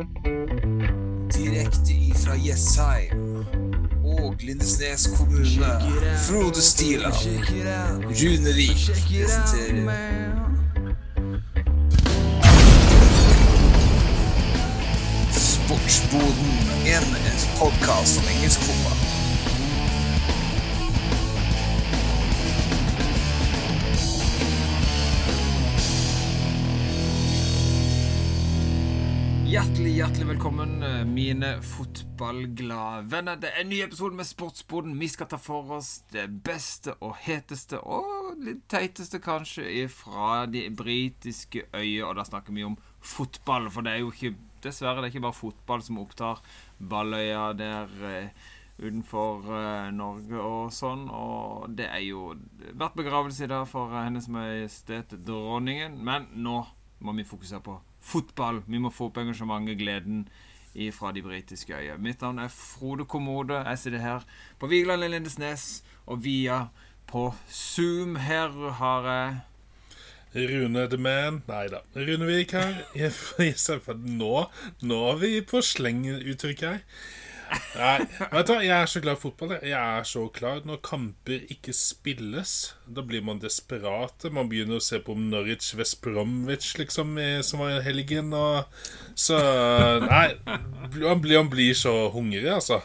Direkte ifra Jessheim og Lindesnes kommune. Frode Stiland. Rune Vik presenterer Sportsboden, en podkast om engelsk fotball. Hjertelig, hjertelig velkommen, eh, mine fotballglade venner. Det er en ny episode med Sportsboden. Vi skal ta for oss det beste og heteste og litt teiteste, kanskje, fra de britiske øyer. Og da snakker vi om fotball, for det er jo ikke Dessverre, det er ikke bare fotball som opptar Balløya der eh, utenfor eh, Norge og sånn. Og det er jo vært begravelse i dag for Hennes Majestet Dronningen. Men nå må vi fokusere på fotball. Vi må få opp engasjementet, gleden fra de britiske øyer. Mitt navn er Frode Kommode. Jeg sitter her på Vigeland i Lindesnes og via på Zoom. Her har jeg Rune the Man Nei da. Runevik her. Nå, nå er vi på slenguttrykk her. Nei, vet du jeg er så glad i fotball. Jeg er så klar når kamper ikke spilles. Da blir man desperate. Man begynner å se på Norwich West Bromwich, liksom, som var i helgen. Og så Nei, man blir, man blir så hungrig, altså.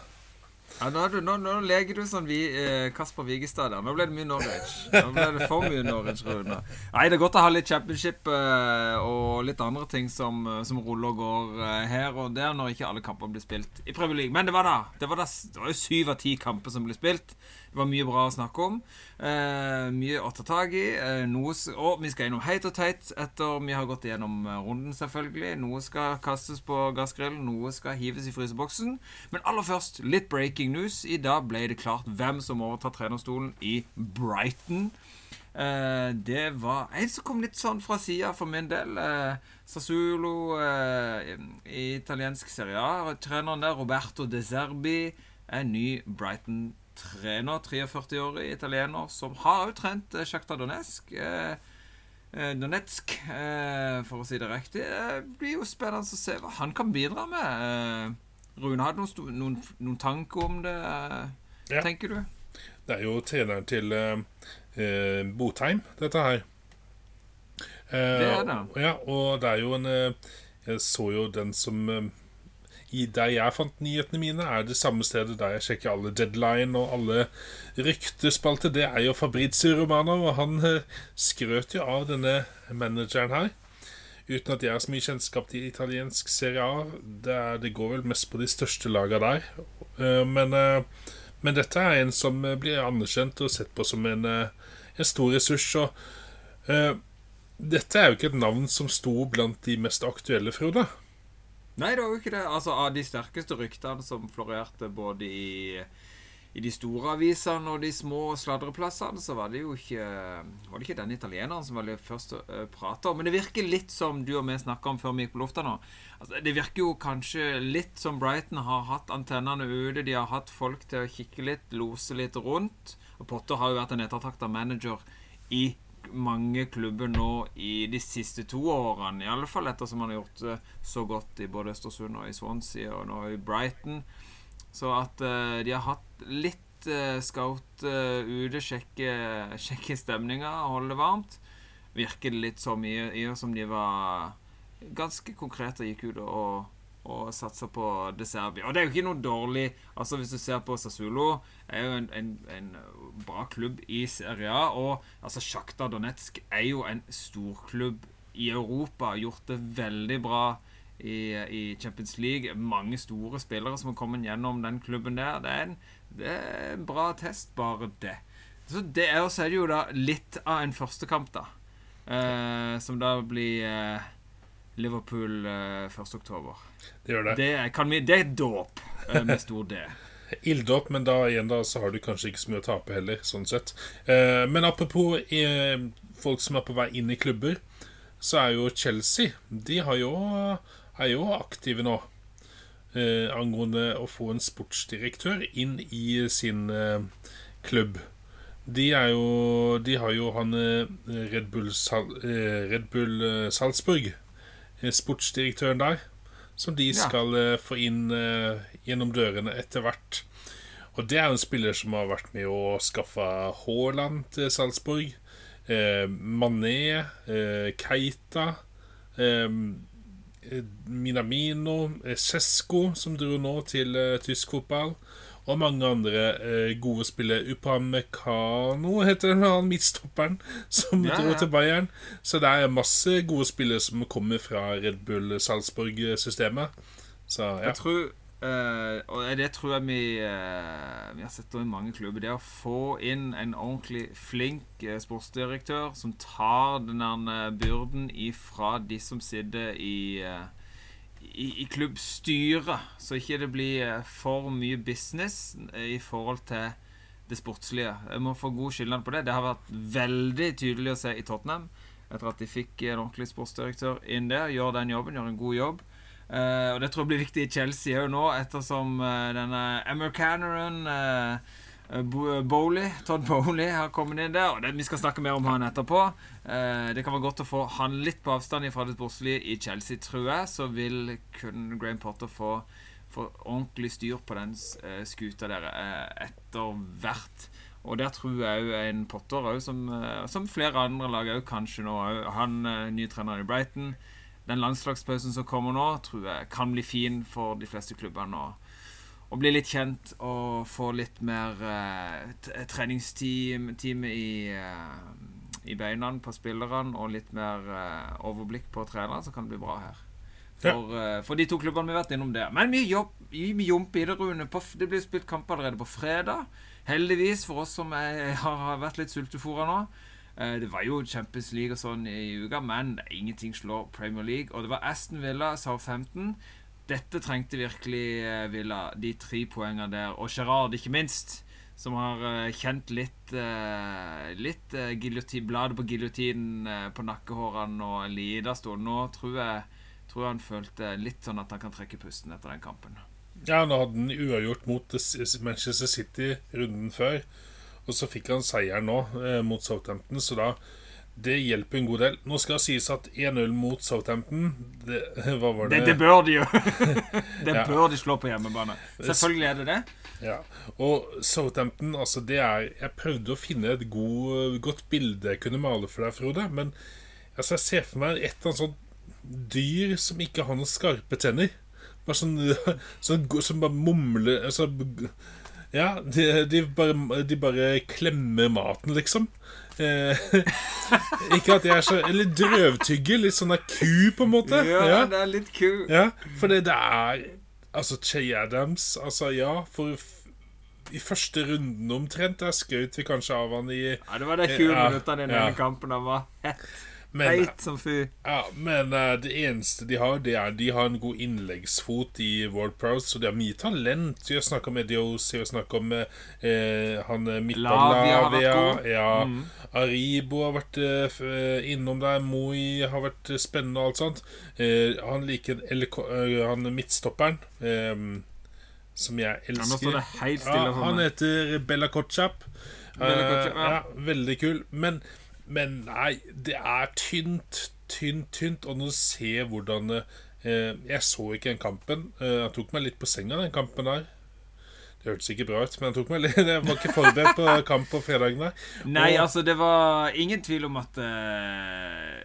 Ja, nå, du, nå, nå, leker du sånn vi, eh, Kasper Vigestad der. Nå ble det mye Norwich. Nå ble det for mye Norwich, Rune. Nei, det er godt å ha litt championship eh, og litt andre ting som, eh, som ruller og går eh, her og der, når ikke alle kamper blir spilt i Premier League. Men det var da. Det var, da, det var jo syv av ti kamper som ble spilt. Det var mye bra å snakke om. Eh, mye å ta tak i. Eh, noe, og vi skal innom heit og teit etter vi har gått igjennom eh, runden, selvfølgelig. Noe skal kastes på gassgrillen, noe skal hives i fryseboksen. Men aller først litt breaking news. I dag ble det klart hvem som overtar trenerstolen i Brighton. Eh, det var en som kom litt sånn fra sida for min del. Eh, Sassuolo eh, i italiensk serie A. Treneren der, Roberto De Serbi, er ny Brighton-trener trener, 43-årig italiener, som har òg trent eh, Sjakta Donetsk. Eh, eh, Donetsk, eh, for å si det riktig. Det eh, blir jo spennende å se hva han kan bidra med. Eh, Rune hadde noen, noen, noen tanker om det, ja. tenker du? Det er jo treneren til Botheim, dette her. det er det. Ja, og det er jo en Jeg så jo den som i der jeg fant nyhetene mine, er det samme stedet der jeg sjekker alle deadline og alle ryktespalter. Det er jo Fabrizio Romano, og han eh, skrøt jo av denne manageren her. Uten at jeg har så mye kjennskap til italiensk Serie A. Det, er, det går vel mest på de største lagene der. Eh, men, eh, men, dette er en som blir anerkjent og sett på som en, en stor ressurs. Og dette er jo ikke et navn som sto blant de mest aktuelle, Frode. Nei, det var jo ikke det. Altså, Av de sterkeste ryktene som florerte både i, i de store avisene og de små sladreplassene, så var det jo ikke Var det ikke den italieneren som var det først å prate om. Men det virker litt som du og vi snakka om før vi gikk på lufta nå. Altså, det virker jo kanskje litt som Brighton har hatt antennene ute. De har hatt folk til å kikke litt, lose litt rundt. Og Potter har jo vært en ettertrakta manager i mange klubber nå i de siste to årene. I alle fall ettersom han har gjort det så godt i både Østersund og i Swansea og nå i Brighton. Så at uh, de har hatt litt uh, scout uh, ute, sjekke, sjekke stemninga, holde det varmt. Virker det litt så mye som de var ganske konkrete og gikk ut og og satser på De Serbia. Og det er jo ikke noe dårlig Altså Hvis du ser på Sassulo, er jo en, en, en bra klubb i Serie A. Og altså Sjakta Donetsk er jo en storklubb i Europa. Gjort det veldig bra i, i, Champions League. Mange store spillere som har kommet gjennom den klubben der. Det er en, det er en bra test, bare det. Så det er, så er det jo da litt av en førstekamp, da. Eh, som da blir eh, Liverpool eh, 1.10. Det gjør det. Det, kan vi, det er dåp uh, med stor D. Ilddåp, men da igjen da så har du kanskje ikke så mye å tape heller, sånn sett. Eh, men apropos eh, folk som er på vei inn i klubber, så er jo Chelsea De jo, er jo aktive nå. angående å få en sportsdirektør inn i sin klubb. De, jo, de har jo han Red Bull, Sal, Red Bull Salzburg sportsdirektøren der, som de skal ja. få inn eh, gjennom dørene etter hvert. Og det er en spiller som har vært med å skaffe Haaland til Salzburg. Eh, Mané, eh, Keita eh, eh, Minamino, Cesco, Sesko, som dro nå til eh, tysk fotball. Og mange andre eh, gode spillere. Upamecano heter den, han midtstopperen som Ja, dro ja. til Bayern. Så det er masse gode spillere som kommer fra Red Bull Salzburg-systemet. Så ja. Jeg tror eh, Og det tror jeg vi, eh, vi har sett i mange klubber. Det å få inn en ordentlig flink eh, sportsdirektør som tar den eh, byrden ifra de som sitter i eh, i, i klubbstyret, så ikke det blir eh, for mye business eh, i forhold til det sportslige. Jeg må få god skillnad på det. Det har vært veldig tydelig å se i Tottenham etter at de fikk en ordentlig sportsdirektør inn der. Gjør den jobben, gjør en god jobb. Eh, og det tror jeg blir viktig i Chelsea òg nå, ettersom denne americaneren uh, Bowley, Todd Bowley har kommet inn der. Og det, Vi skal snakke mer om han etterpå. Eh, det kan være godt å få han litt på avstand fra det sportslige i Chelsea, tror jeg. Så vil kun Graham Potter få, få ordentlig styr på den eh, skuta der eh, etter hvert. Og der tror jeg òg en Potter, også, som, eh, som flere andre lag òg kanskje nå. Han uh, ny trener i Brighton. Den landslagspausen som kommer nå, tror jeg kan bli fin for de fleste klubbene. Og, og bli litt kjent og få litt mer uh, treningsteam i, uh, i beina på spillerne og litt mer uh, overblikk på trenere, så kan det bli bra her. For, eh, for de to klubbene vi har vært innom der. Men mye jobb, mye jump i det, Rune. På, det blir spilt kamp allerede på fredag. Heldigvis for oss som er, har vært litt sultefòra nå. Det var jo Champions League og sånn i uka, men ingenting slår Premier League. Og det var Aston Villa, Southampton. Dette trengte virkelig eh, Villa, de tre poengene der. Og Gerard, ikke minst, som har eh, kjent litt eh, Litt bladet på giljotinen på nakkehårene og en liten stund. Nå tror jeg, tror han følte litt sånn at han kan trekke pusten etter den kampen. Ja, han hadde den uavgjort mot Manchester City runden før. Og så fikk han seieren nå mot Southampton, så da Det hjelper en god del. Nå skal det sies at 1-0 mot Southampton det, Hva var Det, det? det bør de jo! det Ja. bør de slå på hjemmebane. Selvfølgelig er det det. Ja. Og Southampton, altså det er Jeg prøvde å finne et god, godt bilde jeg kunne male for deg, Frode. Men altså, jeg ser for meg et eller annet sånt dyr som ikke har noen skarpe tenner. Bare sånn, sånn Som bare mumler altså, Ja, de, de, bare, de bare klemmer maten, liksom. Eh, ikke at jeg er så Eller drøvtygger. Litt sånn der ku, på en måte. Ja, det er litt ku. Ja, for det, det er Altså, Che Adams Altså, ja, for i første runden omtrent Der skjøt vi kanskje av han i Ja, det var de 20 Ja, minuttene i den ja. kampen. Han var hett Men, som fy. ja, men uh, det eneste de har, det er de har en god innleggsfot i World Pros, så de har mye talent. Vi har snakka med Diosi, vi har snakka med uh, han Midtbanelavia Lavia. Ja, Mm. Aribo har vært uh, eh, innom der. Moi har vært eh, spennende og alt sånt. Eh, han liker LK, eh, han midtstopperen, Um, som jeg elsker. Ja, han heter Bella Kotchap. Bella Kotchap, ja. ja. Veldig kul. Men, men nei, det er tynt, tynt, tynt. Og når du ser hvordan eh, Jeg så ikke den kampen. Eh, han tok meg litt på senga, den kampen der. Det hørtes ikke bra ut, men jeg, tok meg litt Jeg var ikke forberedt på kamp på fredagen der. Nei, Og- altså, det var ingen tvil om at eh,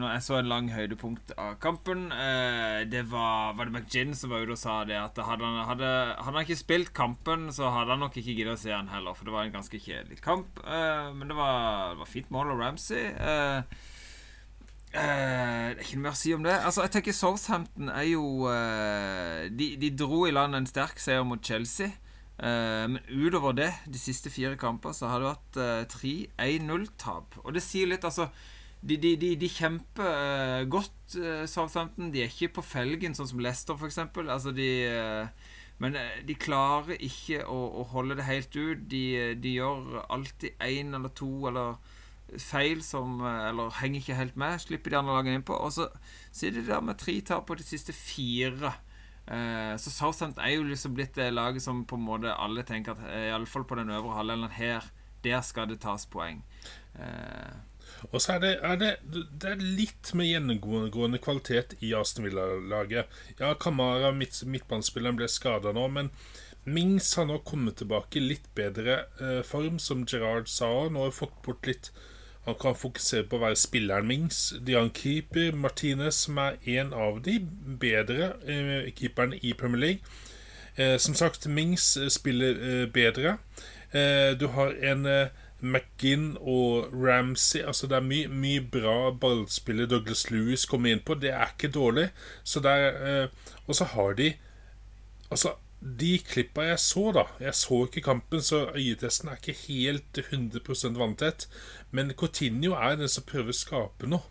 Når jeg så en lang høydepunkt av kampen uh, Det var Var det McGinn som var ute og sa det? At hadde han, hadde, hadde han ikke spilt kampen, så hadde han nok ikke giddet å se han heller. For det var en ganske kjedelig kamp. Uh, men det var, det var fint mål av Ramsey. Eh, Eh, det er ikke noe mer å si om det. Altså, jeg tenker Southampton er jo uh, de, de dro i land en sterk seier mot Chelsea. Uh, men utover det, de siste fire kamper, så har det vært eh, tre 1-0-tap. Og det sier litt, altså De, de, de, kjemper godt, Southampton. De er ikke på felgen, sånn som Leicester, f.eks. Altså, de Men de klarer ikke å, å holde det helt ut. De, de gjør alltid én eller to eller feil som Eller henger ikke helt med. Slipper de andre lagene innpå. Og så sitter de der med tre tap på de siste fire. Eh, så Southampton er jo liksom blitt det laget som på en måte alle tenker at eh, Iallfall på den øvre halvdelen her, der skal det tas poeng. Eh, Og så er det, er det, det er litt med gjennomgående kvalitet i Aston Villa-laget. Ja, Kamara, midt, midtbanespilleren, ble skada nå, men Mings har nå kommet tilbake i litt bedre eh, form, som Gerard sa. Nå har fått bort litt Han kan fokusere på å være spilleren Mings. De har en keeper, Martinez, som er en av de bedre eh, keeperne i Premier League. Eh, som sagt, Mings eh, spiller eh, bedre. Eh, du har en McGinn og Ramsey altså Det er mye, mye bra ballspiller Douglas Lewis kommer inn på. Det er ikke dårlig. Så der, og så har de Altså de klippa jeg så, da Jeg så ikke kampen, så øyetesten er ikke helt 100% vanntett. Men Coutinho er den som prøver å skape noe.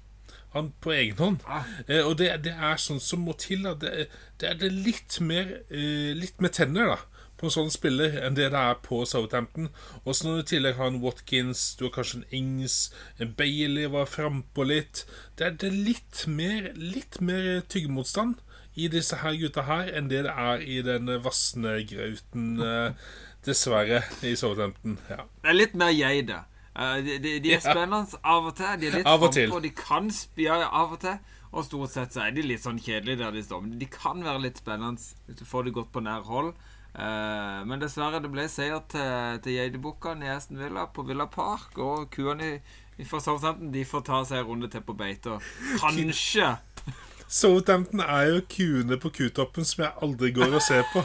Han på egen hånd. Ah. Eh, og det, det, er sånn som må til. Da. Det, det er det litt mer eh, Litt med tenner da på en sånn spiller enn det det er på Southampton. Og så når du i tillegg har en Watkins, du har kanskje en Ings, en Bailey var frampå litt Det er det litt mer Litt mer tyggemotstand i disse her gutta her enn det det er i den vassende grauten, eh, dessverre, i Southampton. Ja. Det er litt mer jeg, det. Uh, de, de, de, er spennende av og til. De er litt frampå. De kan spie av og til. Og stort sett så er de litt sånn kjedelige der de står. Men de kan være litt spennende hvis du får det godt på nær hold. Uh, men dessverre, det ble seier til, til Geidebukkene i Aston Villa på Villa Park. Og kuene fra Southampton de får ta seg en runde til på beite. Kanskje Southampton er jo kuene på kutoppen som jeg aldri går og ser på.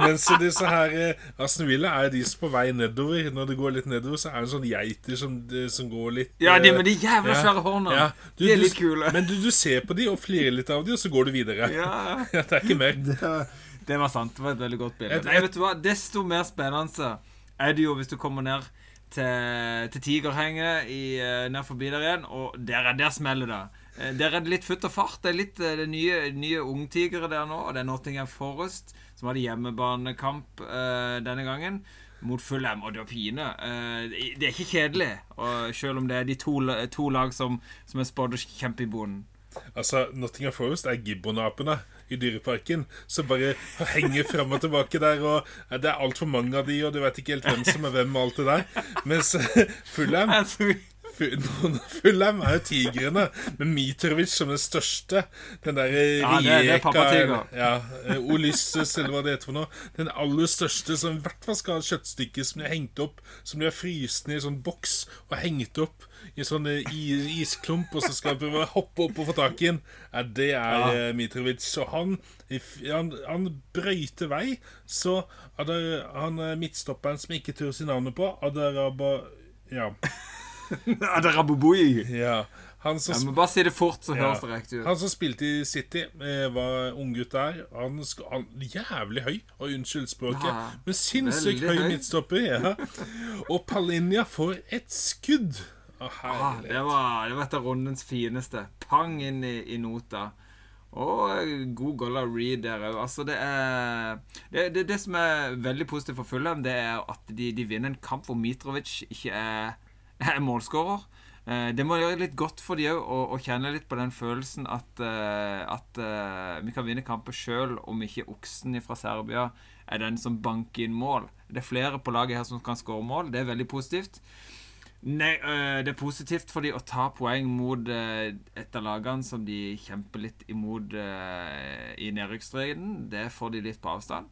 Mens disse her eh, Aston Villa er de som på vei nedover. Når det går litt nedover, så er det sånne geiter som, som går litt Ja, de med de jævla ja, svære. Ja, du, de er litt kule. Men du, du, ser på de og flirer litt av de, og så går du videre. Ja. det er ikke mer. Det var, det var, sant. Det var et veldig godt bilde. Nei, vet du hva? Desto mer spennende er det jo hvis du kommer ned til, til Tigerhenget i, eh, ned forbi der igjen, og der, der smeller det. Eh, der er det litt futt og fart. Det er litt det er nye, nye ungtigere der nå. Og det er Nottingham Forest som hadde hjemmebanekamp uh, denne gangen. Mot Fulham, og det er pine. Uh, det er ikke kjedelig, og selv om det er de to, to lag som, som er spådd å kjempe i bonden. Altså, Nottingham Forest er gibbonapene i Dyreparken som bare henger fram og tilbake der. Og Det er altfor mange av de, og du vet ikke helt hvem som er hvem og alt det der. Mens Fulham Fulham er jo tigrene, med Mitrovic som den største. Den derre ja, Rijeka ja, eh, Olysses, eller hva det heter for noe. Den aller største som i hvert fall skal ha et kjøttstykke som de har hengt opp, som de har fryst ned i sånn boks og hengt opp i sånn eh, isklump, og så skal han prøve å hoppe opp og få tak i den. Ja, det er ja. Eh, Mitrovic. Og han, han, han brøyter vei, så han midtstopperen som jeg ikke tør si navnet på Adaraba... Ja. Adarabubui. Ja. Han som, jeg må bare si det fort, så ja. høres det riktig ut. Han som spilte i City, eh, var unggutt der. Han, han Jævlig høy, og unnskyld språket, ja, men sinnssykt høy, høy midtstopper. Ja. Og Palinja får et skudd. Å, ah, det, var, det var et av rundens fineste. Pang inn i, i nota. Og god goal av Reed der òg. Altså, det er det, det, det, som er veldig positivt for Fulham, det er at de, de vinner en kamp hvor Mitrovic ikke er er målskårer. Eh, det må gjøre litt godt for de òg å, kjenne litt på den følelsen at, eh, at eh, vi kan vinne kamper sjøl om ikke oksen fra Serbia er den som banker inn mål. Det er flere på laget her som kan skåre mål. Det er veldig positivt. Nei, det er positivt for de å ta poeng mot et av lagene som de kjemper litt imot i nedrykksstriden. Det får de litt på avstand.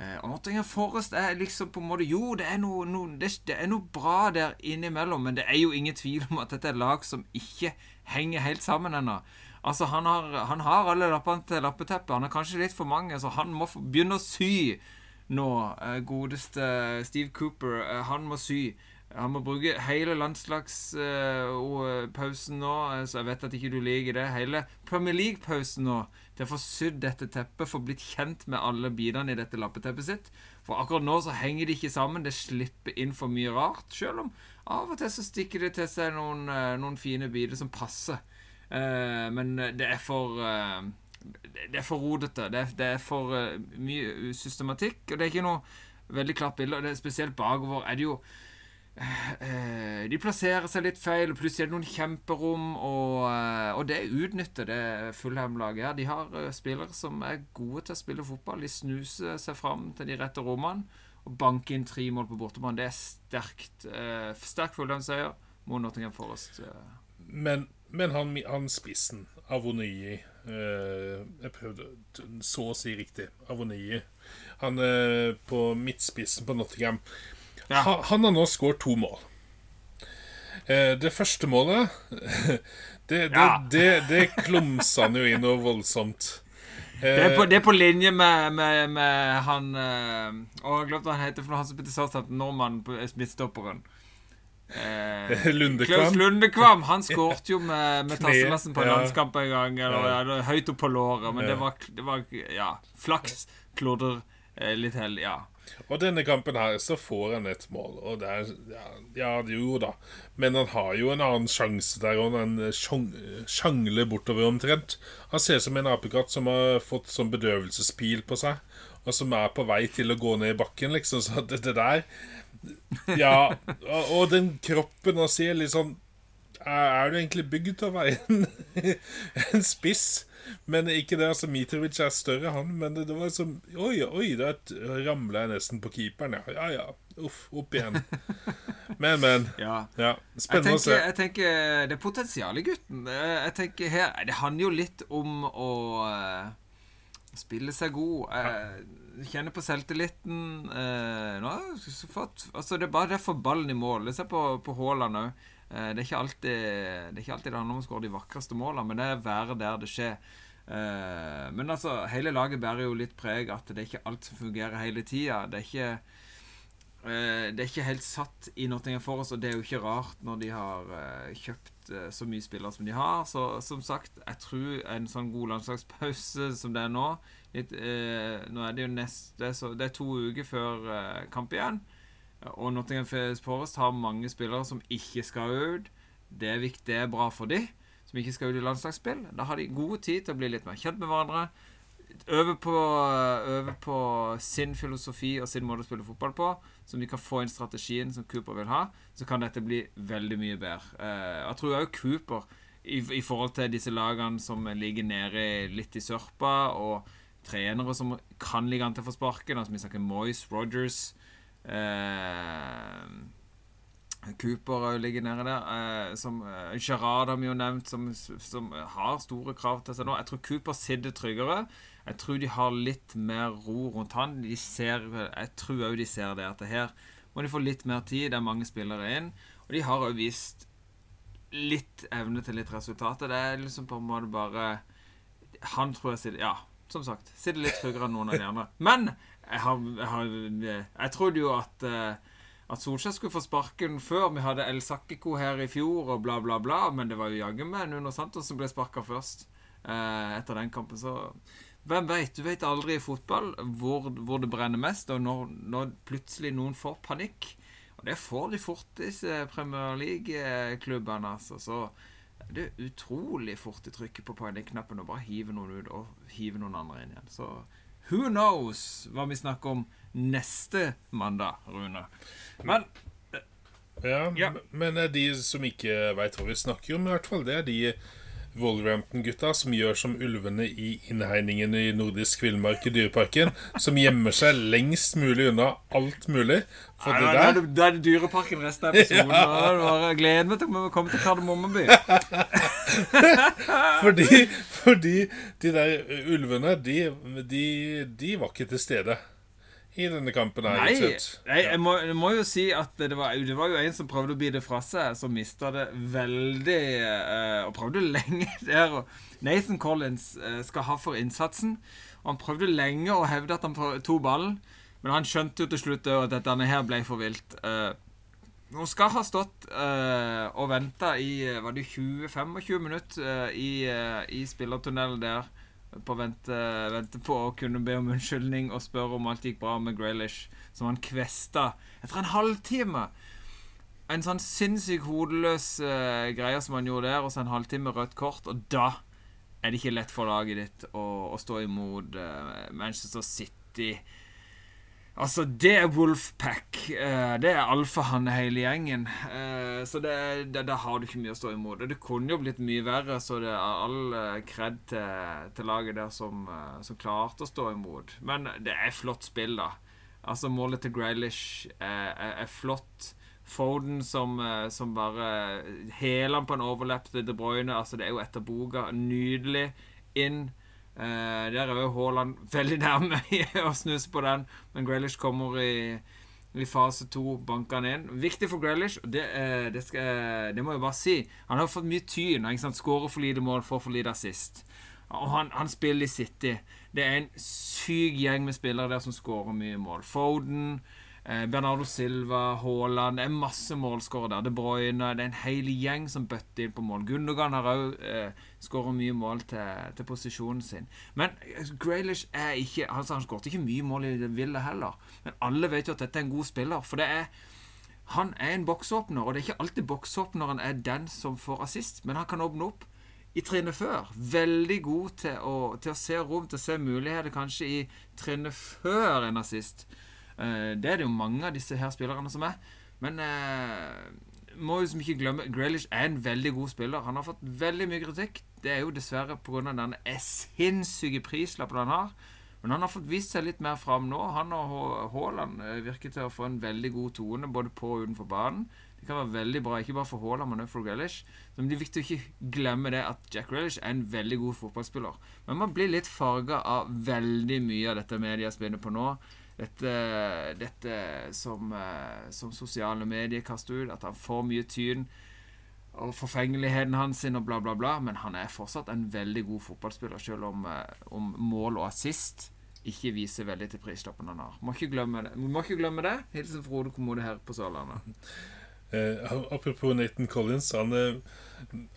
Eh, Nottingham Forest er liksom på en måte Jo, det er noe, noe, det, det er noe bra der innimellom, men det er jo ingen tvil om at dette er lag som ikke henger helt sammen ennå. Altså, han har, han har alle lappene til lappeteppet. Han er kanskje litt for mange, så han må begynne å sy nå. Eh, godeste Steve Cooper, eh, han må sy. Han må bruke hele landslagspausen nå, så jeg vet at ikke du liker det. Hele Premier League-pausen nå til å få sydd dette teppet, få blitt kjent med alle bitene i dette lappeteppet sitt. For akkurat nå så henger de ikke sammen. Det slipper inn for mye rart. Selv om av og til så stikker det til seg noen, eh, noen fine biter som passer. Eh, men det er for eh, Det er for rodete. Det er, det er for eh, mye systematikk. Og det er ikke noe veldig klart bilde. Og det spesielt bakover er det jo de plasserer seg litt feil, og plutselig er det noen kjemperom, og, eh, og det utnytter det Fullham-laget her. De har eh, spillere som er gode til å spille fotball. De snuser seg fram til de rette rommene og banker inn tre mål på bortebane. Det er sterkt. Sterk Fullham-seier mot Nottingham Forest. men, men han, han spissen, Avonyi eh, Jeg prøvde så å si riktig. Avonyi. Han eh, på midtspissen på Nottingham. Ja. Ha, han har nå skåret to mål. Eh, det første målet Det, det, Ja. det, det klumsa han jo inn noe voldsomt. Det er, på, det er på linje med, med, med han eh, Å, jeg glemte hva han heter for. Han som spilte Southampton, nordmannen på midtstopperen. Eh, Lundekvam. Klaus Lundekvam. Han skårte jo med, med tasselassen på en ja. landskamp en gang. Eller, Ja. høyt opp på låret. Men Ja. det, var, det var Ja. Flaks. kloder, Eh, litt hell, Ja. Og denne kampen her så får han et mål, og det er Ja, ja jo da. Men han har jo en annen sjanse der, og han sjangler bortover omtrent. Han ser ut som en apekatt som har fått sånn bedøvelsespil på seg, og som er på vei til å gå ned i bakken, liksom. Så det, det der Ja. Og, og den kroppen han ser litt sånn Er, er du egentlig bygd til å være en, en spiss? Men ikke det, altså Mitrovic er større, han. Men det, det var liksom Oi, oi, da ramla jeg nesten på keeperen. Ja, ja. ja. Uff, opp igjen. Men, men. ja. Ja, Spennende å se. jeg tenker Det er potensial i gutten. Jeg tenker her Det handler jo litt om å eh, spille seg god. Eh, kjenne på selvtilliten. Eh, nå fått, altså det er bare derfor ballen i mål. Se på, på Haaland òg. Eh, det, er ikke alltid, det ikke alltid det handler om å skåre de vakreste målene, men det er være der det skjer. Eh, men altså, hele laget bærer jo litt preg at det er ikke alt som fungerer hele tida. Det er ikke Eh, det er ikke helt satt i Nottingham oss og det er jo ikke rart når de har kjøpt så mye spillere som de har. Så som sagt, jeg tror en sånn god landslagspause som det er nå litt, Nå er det jo neste så Det er to uker før kamp igjen. Og Nottingham Forest har mange spillere som ikke skal ut. Det er viktig, det er bra for de som ikke skal ut i landslagsspill. Da har de god tid til å bli litt mer kjent med hverandre. Øve på, øve på sin filosofi og sin måte å spille fotball på, så de kan få inn strategien som Cooper vil ha, så kan dette bli veldig mye bedre. Eh, jeg tror òg Cooper, i, i forhold til disse lagene som ligger nede litt i sørpa, og trenere som kan ligge an til å få sparken, altså vi snakker Moyes, Rogers Cooper òg ligger nede der. Eh, som eh, Gerard har vi jo nevnt, som, som har store krav til seg nå. Jeg tror Cooper sitter tryggere. Jeg tror de har litt mer ro rundt han. De ser, jeg tror òg de ser det, at her må de få litt mer tid. Det er mange spillere inn. Og de har òg vist litt evne til litt resultater. Det er liksom på en måte bare Han tror jeg sitter Ja, som sagt. Sitter litt tryggere enn noen av de andre. Men jeg, har, jeg, har, jeg trodde jo at eh, at Solskjær skulle få sparken før. Vi hadde El Sakiko her i fjor og bla, bla, bla. Men det var jo jaggu meg Nuno Santos som ble sparka først eh, etter den kampen. Så hvem veit? Du vet aldri i fotball hvor, hvor det brenner mest, og når, når plutselig noen får panikk. Og det får de fort, disse Premier League-klubbene. Altså. Så det er utrolig fort de trykker på panikknappen og bare hiver noen ut og hiver noen andre inn igjen. Så who knows hva vi snakker om neste mandag, Rune. Men Ja, Ja. Men eh, de som ikke veit hva vi snakker om, i hvert fall, det er de Wolverhampton-gutta som gjør som ulvene i innhegningen i nordisk villmark i Dyreparken. Som gjemmer seg lengst mulig unna alt mulig. For Nei, det der da, er det- er Dyreparken resten av episoden. Ja. bare- gleder meg til å komme til Kardemommeby. Fordi, fordi de der ulvene, de, de, de var ikke til stede i denne kampen her. Nei, nei jeg, må, jeg må jo si at det var, det var jo en som prøvde å bite fra seg, som mista det veldig uh, Og prøvde lenge der. Nathan Collins uh, skal ha for innsatsen. Og han prøvde lenge å hevde at han tok ballen, men han skjønte jo til slutt at dette her ble for vilt. Uh, hun skal ha stått uh, og venta i eh, var det 20-25 minutter uh, i, uh, i spillertunnelen der. På vente, vente på å kunne be om unnskyldning og spørre om alt gikk bra med Graylish, som han kvesta etter en halvtime. En sånn sinnssykt hodeløs uh, greie som han gjorde der, og så en halvtime rødt kort. Og da er det ikke lett for laget ditt å, å stå imot uh, Manchester City. Altså, det er Wolfpack. Eh, det er alfahanne hele gjengen. Eh, så det, det, det, har du ikke mye å stå imot. Det kunne jo blitt mye verre, så det er all eh, kred til, til laget der som, som klarte å stå imot. Men det er flott spill, da. Altså, målet til Graylish er, er, er flott Foden som, som bare Heler han på en overlepp til De Bruyne. Altså, det er jo etter boka. Nydelig. Inn. Eh, der er jo Haaland veldig nærme å snuse på den, men Grealish kommer i, i fase to, banker han inn. Viktig for Grealish, det, eh, det, skal, det må jeg bare si. Han har fått mye tyn. Skårer for lite mål, får for lite assist. Og han, han spiller i City. Det er en syk gjeng med spillere der som skårer mye mål. Foden, eh, Bernardo Silva, Haaland Det er masse målskårere. De Bruyne. Det er en hel gjeng som bøtter inn på mål. Gundogan har òg eh, skåret mye mål til, til, posisjonen sin. Men eh, Graylish er ikke altså Han skåret ikke mye mål i det ville heller. Men alle vet jo at dette er en god spiller. For det er han er en boksåpner, og det er ikke alltid boksåpneren er den som får assist, men han kan åpne opp i trinnet før. Veldig god til å, til å, se rom, til å se muligheter kanskje i trinnet før en assist. Det er det jo mange av disse her spillerne som er. Men uh, må liksom ikke glemme Graylish er en veldig god spiller. Han har fått veldig mye kritikk. Det er jo dessverre pga. den sinnssyke prislappen han har. Men han har fått vist seg litt mer fram nå. Han og Haaland eh, virker til å få en veldig god tone både på og utenfor banen. Det kan være veldig bra, ikke bare for Haaland, men også for Grealish. Men det er viktig å ikke glemme det at Jack Grealish er en veldig god fotballspiller. Men man blir litt farga av veldig mye av dette media spinner på nå. Dette, dette som, eh, som, sosiale medier kaster ut, at han får mye tyn. Og forfengeligheten hans sin og bla, bla, bla. Men han er fortsatt en veldig god fotballspiller, selv om, eh, om mål og assist ikke viser veldig til prislappen han har. Må ikke glemme det. Må ikke glemme det. Hilsen Frode Kommode her på Sørlandet. Eh, apropos Nathan Collins. Han, eh,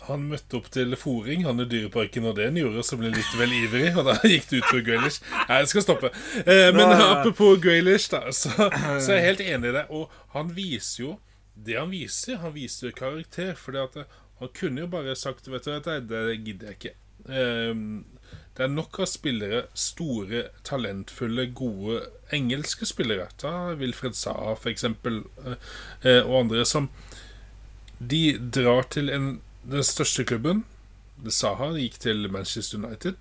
han, møtte opp til fòring han i Dyreparken, og det han gjorde, så ble han litt vel ivrig. Og da gikk det ut for Graylish. Nei, jeg skal stoppe. Eh, men apropos Graylish, da, så, så, er jeg helt enig i det. Og han viser jo det han viser. Han viser jo karakter. For han kunne jo bare sagt Vet du, det, det gidder jeg ikke. Eh, det er nok av spillere, store, talentfulle, gode engelske spillere. Ta Wilfred Saha, for eksempel, eh, og andre som De drar til en, den største klubben. Saha gikk til Manchester United.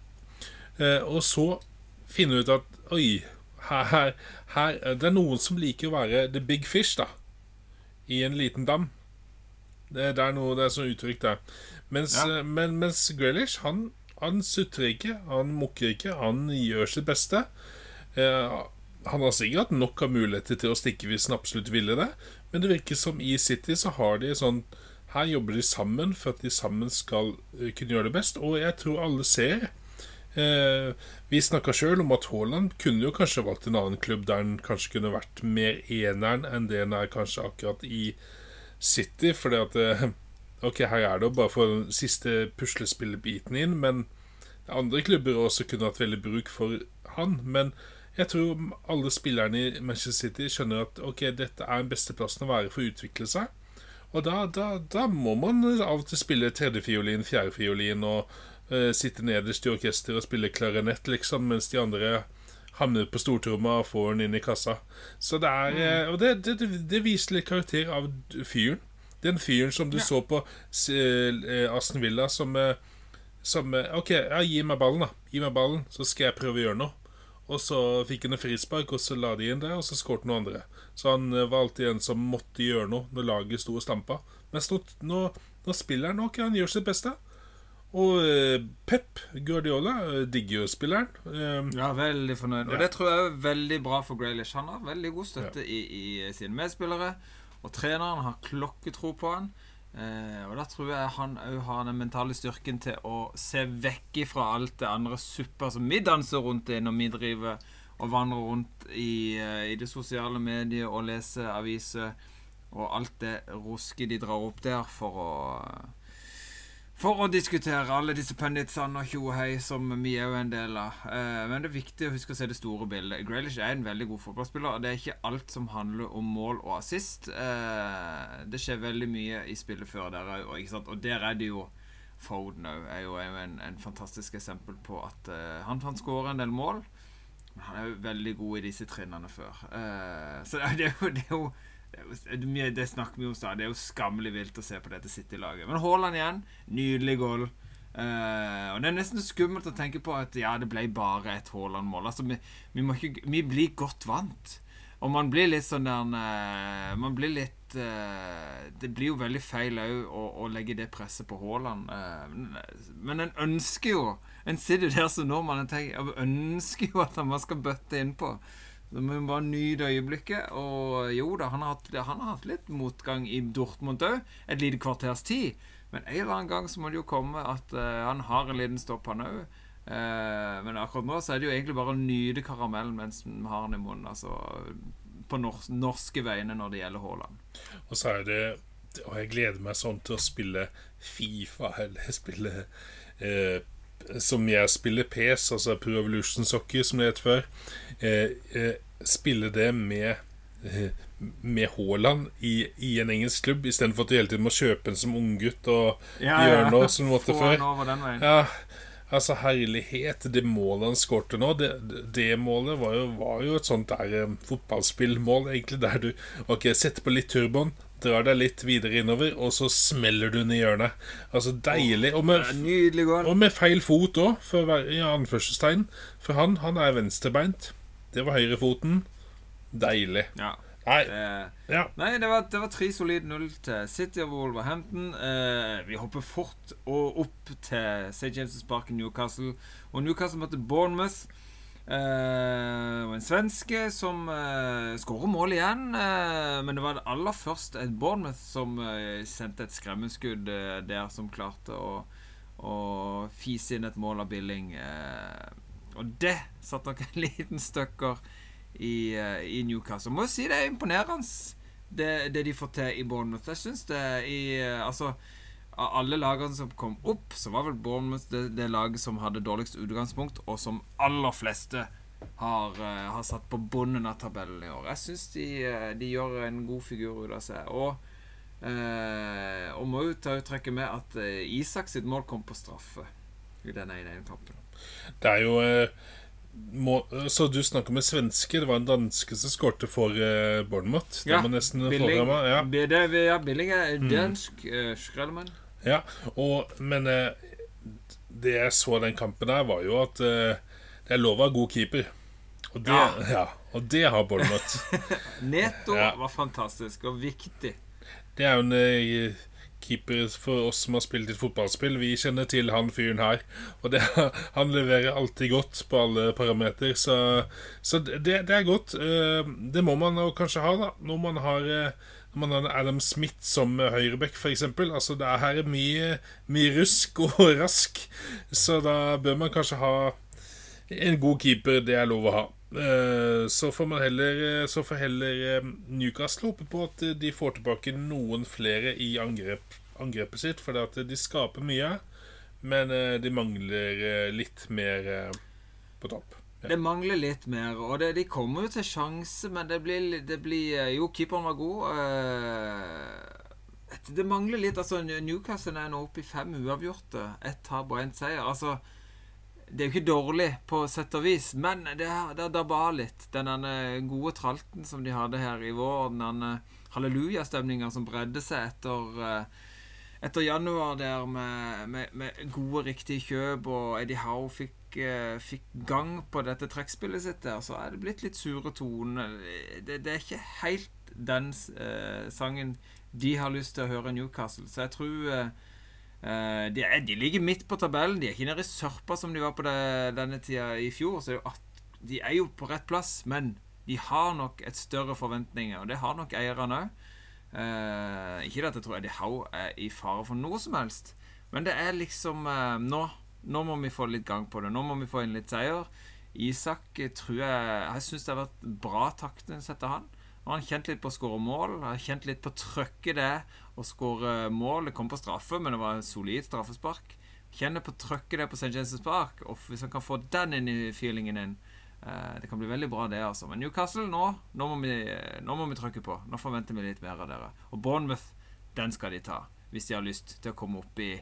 Eh, og så finner ut at Oi, her, her, Det er noen som liker å være the big fish, da. I en liten dam. Det, det er noe, det er sånn uttrykk der. Mens, ja. men, mens Grealish, han han sutrer ikke, han mukker ikke, han gjør sitt beste. Eh, han har sikkert nok av muligheter til å stikke hvis han absolutt ville det, men det virker som i City så har de sånn Her jobber de sammen for at de sammen skal uh, kunne gjøre det best, og jeg tror alle ser. Eh, vi snakka sjøl om at Haaland kunne jo kanskje valgt en annen klubb der han kanskje kunne vært mer eneren enn det han er kanskje akkurat i City, fordi at eh, Ok, her er det jo bare for den siste puslespillebiten inn, men andre klubber også kunne hatt veldig bruk for han. Men jeg tror alle spillerne i Manchester City skjønner at ok, dette er den beste plassen å være for å utvikle seg. Og da, da, da må man av og til spille tredjefiolin, fjerdefiolin og uh, sitte nederst i orkester og spille klarinett, liksom, mens de andre havner på stortromma og får den inn i kassa. Så det er mm. Og det, det, det, viser litt karakter av fyren. Den fyren som du ja. så på uh, Aston Villa som, uh, som uh, OK, ja, gi meg ballen, da. Gi meg ballen, så skal jeg prøve å gjøre noe. Og så fikk han en frispark, og så la de inn der, og så skåret noen andre. Så han var alltid en som måtte gjøre noe når laget sto og stampa. Mens nå, nå, nå spiller han nok, han gjør sitt beste. Og Pep Guardiola digger jo spilleren. ja, veldig fornøyd. Og ja. det tror jeg er veldig bra for Graylish. Han har veldig god støtte ja. i, i, sine medspillere. Og treneren har klokketro på han. Eh, og da tror jeg han òg har den mentale styrken til å se vekk fra alt det andre suppa som vi danser rundt i når vi driver og vandrer rundt i, eh, i det sosiale mediet og leser aviser og alt det rusket de drar opp der for å for å diskutere alle disse punditsene og tjohei som vi er jo en del av. Eh, men det er viktig å huske å se det store bildet. Graylish er en veldig god fotballspiller. Og det er ikke alt som handler om mål og assist. Eh, det skjer veldig mye i spillet før der òg, og der er det jo Foden òg er jo, en, en, fantastisk eksempel på at uh, han, kan skåre en del mål. Men han er jo veldig god i disse trinnene før. Så det, er jo, det er jo det snakker vi om stadig. Det er jo skammelig vilt å se på dette City-laget. Men Haaland igjen. Nydelig goal. Uh, og Det er nesten skummelt å tenke på at ja, det ble bare et Haaland-mål. Altså, vi, vi, vi, blir godt vant. Og man blir litt sånn der uh, Man blir litt eh, det blir jo veldig feil òg å, å legge det presset på Haaland. Men en ønsker jo En sitter jo der som nordmann og ønsker jo at man skal bøtte innpå. Så må vi bare nyte øyeblikket. Og jo da, han har hatt, han har hatt litt motgang i Dortmund òg. Et lite kvarters tid. Men en eller annen gang så må det jo komme at uh, han har en liten stopp, han òg. Uh, men akkurat nå så er det jo egentlig bare å nyte karamellen mens vi har den i munnen. Altså på nors norske vegne når det gjelder Haaland. Og så er det Og jeg gleder meg sånn til å spille Fifa eller spille eh, Som jeg spiller PS, altså Pro Evolution Soccer, som det het før. Eh, eh, spille det med eh, med Haaland i, i, en engelsk klubb, istedenfor at du hele tiden må kjøpe en som unggutt og ja, gjøre noe som du måtte før. Ja, Altså, herlighet, det målet han skårte nå, det, det målet var jo, var jo, et sånt der um, fotballspillmål, egentlig, der du Ok, setter på litt turboen, drar deg litt videre innover, og så smeller du ned i hjørnet. Altså, deilig. Og med, og med feil fot òg, for å være i anførselstegn. For han, han er venstrebeint. Det var høyrefoten. Deilig. Ja. Nei. Det, ja. nei, det var, det var tre solide null til City og Wolverhampton. Eh, vi hopper fort og opp til St. James' Park i Newcastle. Og Newcastle møtte Bournemouth. Og en svenske som uh, skårer mål igjen. Uh, men det var aller først et Bournemouth som sendte et skremmeskudd der, som klarte å, å, fise inn et mål av Billing. Og det satte nok en liten støkker i, uh, i Newcastle. Må jo si det er imponerende, det, det de får til i Bournemouth. Jeg syns det i uh, Altså av alle lagene som kom opp, så var vel Bournemouth det, det laget som hadde dårligst utgangspunkt, og som aller fleste har, uh, har satt på bunnen av tabellen i år. Jeg syns de, de, gjør en god figur ut av seg. Og, og må jo ta trekke med at Isak sitt mål kom på straffe i denne ene kampen. Det er jo må, så du snakker med svenske. Det var en danske som skårte for uh, Bournemouth. Ja, Billing, ja. Det, ja, Billing er mm. dansk mm. uh. Ja, og, men uh, det jeg så den kampen der, var jo at uh, det er lov å ha god keeper. Og det, ja. ja og det har Bournemouth. Neto var fantastisk og viktig. Det er jo en keeper for oss som har spilt et fotballspill. Vi kjenner til han fyren her. Og det, han leverer alltid godt på alle parameter. Så, så det, det, er godt. Eh, det må man kanskje ha, da. Når man har, eh, når man har Adam Smith som høyreback, f.eks. Altså, det er her mye, mye rusk og rask. Så da bør man kanskje ha en god keeper. Det er lov å ha. Eh, så får man heller Så får heller eh, Newcastle håpe på at de får tilbake noen flere i angrep, angrepet sitt. For de skaper mye, men eh, de mangler litt mer på topp. Det mangler litt mer, og det, de kommer jo til sjanse, men det blir, det blir Jo, keeperen var god. Det mangler litt. Altså, Newcastle er nå oppe i fem uavgjorte. Ett tap og én seier. Altså det er jo ikke dårlig på sett og vis, men det, det dabba litt. Den gode tralten som de hadde her i vår, den hallelujastemninga som bredde seg etter, eh, etter januar der med, med, med, gode, riktige kjøp, og Eddie Howe fikk, eh, fikk gang på dette trekkspillet sitt der, så er det blitt litt sure toner. Det, det, er ikke helt den eh, sangen de har lyst til å høre Newcastle, så jeg tror eh, Uh, de, er, de, ligger midt på tabellen. De er ikke nede i sørpa som de var på det, denne tida i fjor. Så de er jo på rett plass, men de har nok et større forventninger. Og det har nok eierne òg. Eh, ikke at jeg tror Eddie Howe er i fare for noe som helst, men det er liksom uh, nå, nå må vi få litt gang på det. Nå må vi få inn litt seier. Isak tror jeg Jeg syns det har vært bra takter å sette han. Nå har han kjent litt på å skåre mål, har kjent litt på trøkket det å skåre mål. Det kom på straffe, men det var en solid straffespark. Kjenner på trøkket det på St. James' Park. Og hvis han kan få den inn i feelingen din eh, Det kan bli veldig bra, det, altså. Men Newcastle, nå, nå, må vi, nå må vi trykke på. Nå forventer vi litt mer av dere. Og Bournemouth, den skal de ta. Hvis de har lyst til å komme opp i,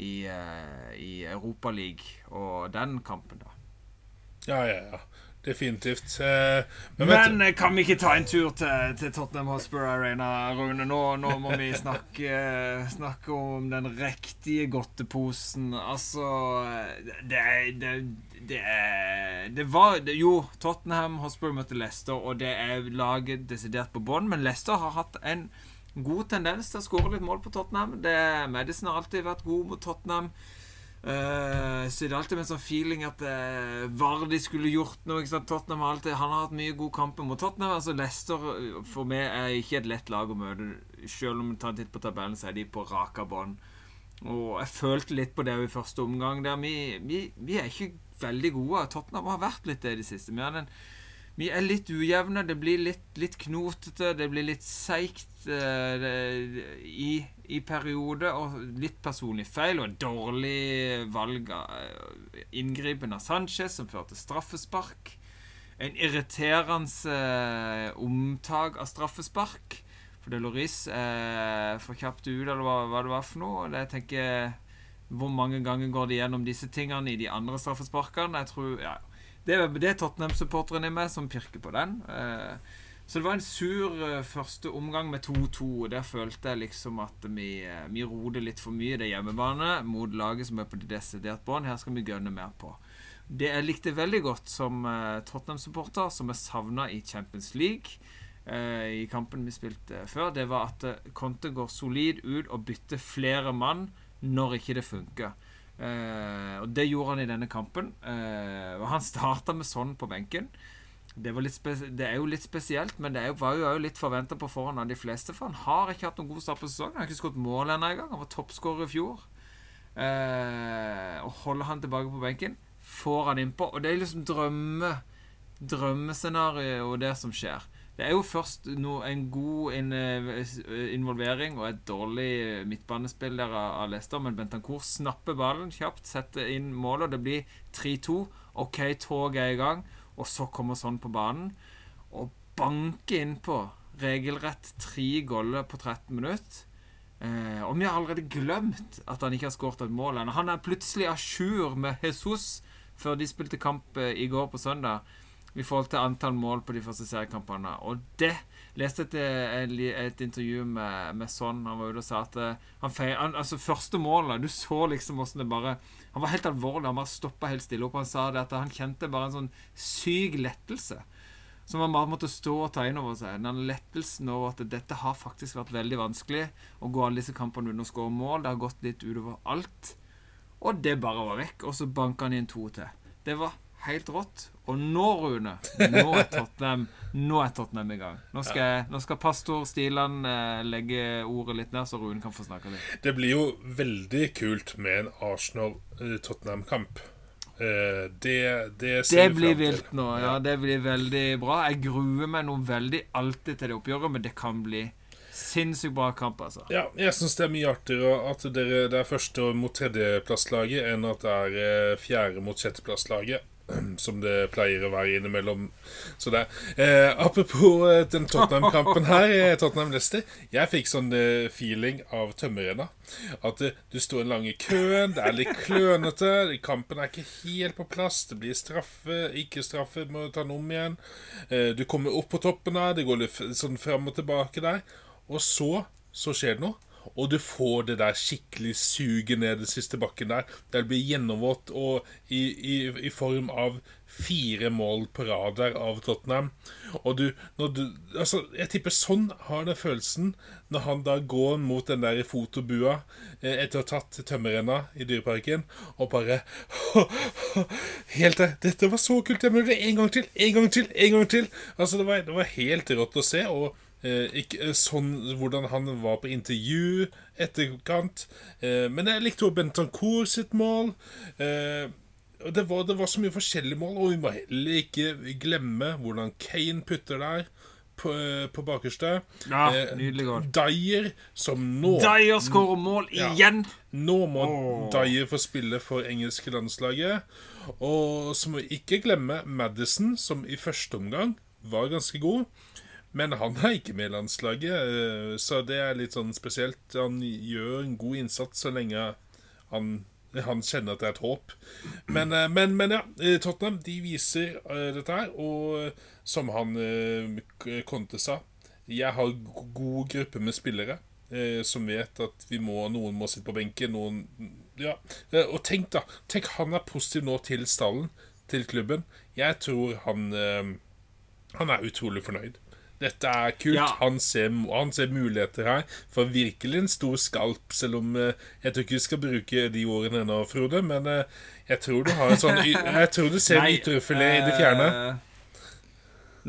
i, uh, i Europaligaen og den kampen, da. Ja, ja, ja. Definitivt. Eh, men, men eh, kan vi ikke ta en tur til, til Tottenham Hotspur Arena, Rune? Nå, nå må vi snakke, snakke, om den riktige godteposen. Altså Det, det, det, det var Jo, Tottenham Hotspur møtte Leicester, og det er laget desidert på bånn, men Leicester har hatt en god tendens til å skåre litt mål på Tottenham. Det, Madison har alltid vært god mot Tottenham. Uh, så det er alltid med en sånn feeling at uh, Vardi skulle gjort noe. Tottenham har alltid, Han har hatt mye gode kamper mot Tottenham. Altså Leicester for meg er ikke et lett lag å møte. Selv om vi tar en titt på tabellen, så er de på raka bånd. Og jeg følte litt på det i første omgang. Vi, vi, vi er ikke veldig gode. Tottenham har vært litt det i det siste. Vi, den, vi er litt ujevne. Det blir litt, litt knotete. Det blir litt seigt uh, i, i perioder. Og litt personlig feil og dårlig valg av uh, inngripen av Sanchez, som førte straffespark. En irriterende uh, omtak av straffespark. For det Loris eh, for kjapt ut, eller hva, hva, det var for noe. Det jeg tenker Hvor mange ganger går de gjennom disse tingene i de andre straffesparkene? Jeg tror, ja, Det er, er Tottenham-supporteren i meg som pirker på den. Eh, så det var en sur uh, første omgang med 2-2. Der følte jeg liksom at vi, uh, vi roder litt for mye det hjemmebane mot laget som er på det desidert bånd. Her skal vi gønne mer på. Det jeg likte veldig godt som Tottenham-supporter, som jeg savna i Champions League, i kampen vi spilte før, det var at Conte går solid ut og bytter flere mann når ikke det funker. Eh, og det gjorde han i denne kampen. Eh, og han starta med sånn på benken. Det, det, er jo litt spesielt, men det jo, var jo litt forventa på forhånd av de fleste. For han har ikke hatt noen god start på sesongen. Han har ikke skåret mål ennå engang. Han var toppskårer i fjor. Eh, og holder han tilbake på benken, får han innpå. Og det er liksom drømme drømmescenarioet og det som skjer. Det er jo først no, en god in, involvering og et dårlig midtbanespill der av Leicester, men Bentancourt snapper ballen kjapt, setter inn målet, og det blir 3-2. OK, toget er i gang, og så kommer sånn på banen og banker innpå regelrett tre goller på 13 minutter. Eh, og vi har allerede glemt at han ikke har skåret et mål ennå. Han er plutselig a jour med Jesus før de spilte kamp eh, i går på søndag i forhold til antall mål på de første seriekampene. Og det leste et, et intervju med, med Son. Han var ute og sa at eh, han feir, han, Altså, første målet Du så liksom åssen det bare Han var helt alvorlig. Han bare stoppa helt stille opp. Han sa det at han kjente bare en sånn syk lettelse. Som han bare måtte stå og ta inn over seg. Den lettelsen over at dette har faktisk vært veldig vanskelig å gå alle disse kampene uten å skåre mål. Det har gått litt utover alt. Og det bare var vekk. Og så banka han inn to til. Det var helt rått. Og nå, Rune, nå er Tottenham, nå er Tottenham i gang. Nå skal, nå skal pastor Stiland eh, legge ordet litt ned, så Rune kan få snakke litt. Det blir jo veldig kult med en Arsenal-Tottenham-kamp. Eh, det, det, det blir vilt nå. Ja, det blir veldig bra. Jeg gruer meg noe veldig alltid til det oppgjøret, men det kan bli sinnssykt bra kamp, altså. Ja, jeg syns det er mye artigere at dere, det er første mot tredjeplasslaget enn at det er eh, fjerde mot sjetteplasslaget. som det pleier å være innimellom. Så det eh, Apropos eh, den Tottenham-kampen her, eh, Tottenham-Leicester. Jeg fikk sånn eh, feeling av tømmerrenna. At eh, du står i den lange køen, det er litt klønete, kampen er ikke helt på plass. Det blir straffe, ikke straffe, må ta den om igjen. Du kommer opp på toppen her, det går litt sånn fram og tilbake der. Og så, så skjer det noe. Og du får det der skikkelig suget ned den siste bakken der. Det blir gjennomvått og i, i, i, form av fire mål på rad der av Tottenham. Og du, du Altså, jeg tipper sånn har den følelsen når han da går mot den der fotobua eh, etter å ha tatt tømmerrenna i Dyreparken, og bare Helt det. Dette var så kult! Jeg må det en gang til! En gang til! En gang til! Altså, det var, det var helt rått å se. og ikke, eh, sånn hvordan han var på intervju etterkant. Eh, men jeg likte også Bentancourt sitt mål. Eh, det, var, det, var, så mye forskjellige mål, og vi må heller ikke glemme hvordan Kane putter der. På, eh, på bakerste. Ja, eh, nydelig gård. Dyer, som nå Dyer skårer mål igjen! Nå må oh. Dyer få spille for engelske landslaget. Og så må vi ikke glemme Madison, som i første omgang var ganske god. Men han er ikke med i landslaget, eh, så det er litt sånn spesielt. Han gjør en god innsats så lenge han, han kjenner at det er et håp. Men, eh, men, men ja, eh, Tottenham de viser dette her, og som han Conte sa Jeg har god gruppe med spillere som vet at vi må, noen må sitte på benken. Noen, ja. Og tenk, da. Tenk han er positiv nå til stallen, til klubben. Jeg tror han Han er utrolig fornøyd. Dette er kult. Ja. Han, ser, han ser muligheter her for virkelig en stor skalp, selv om eh, jeg tror ikke vi skal bruke de ordene ennå, Frode. Men eh, jeg tror du har en sånn Jeg tror du ser ytrefilet i det fjerne. eh,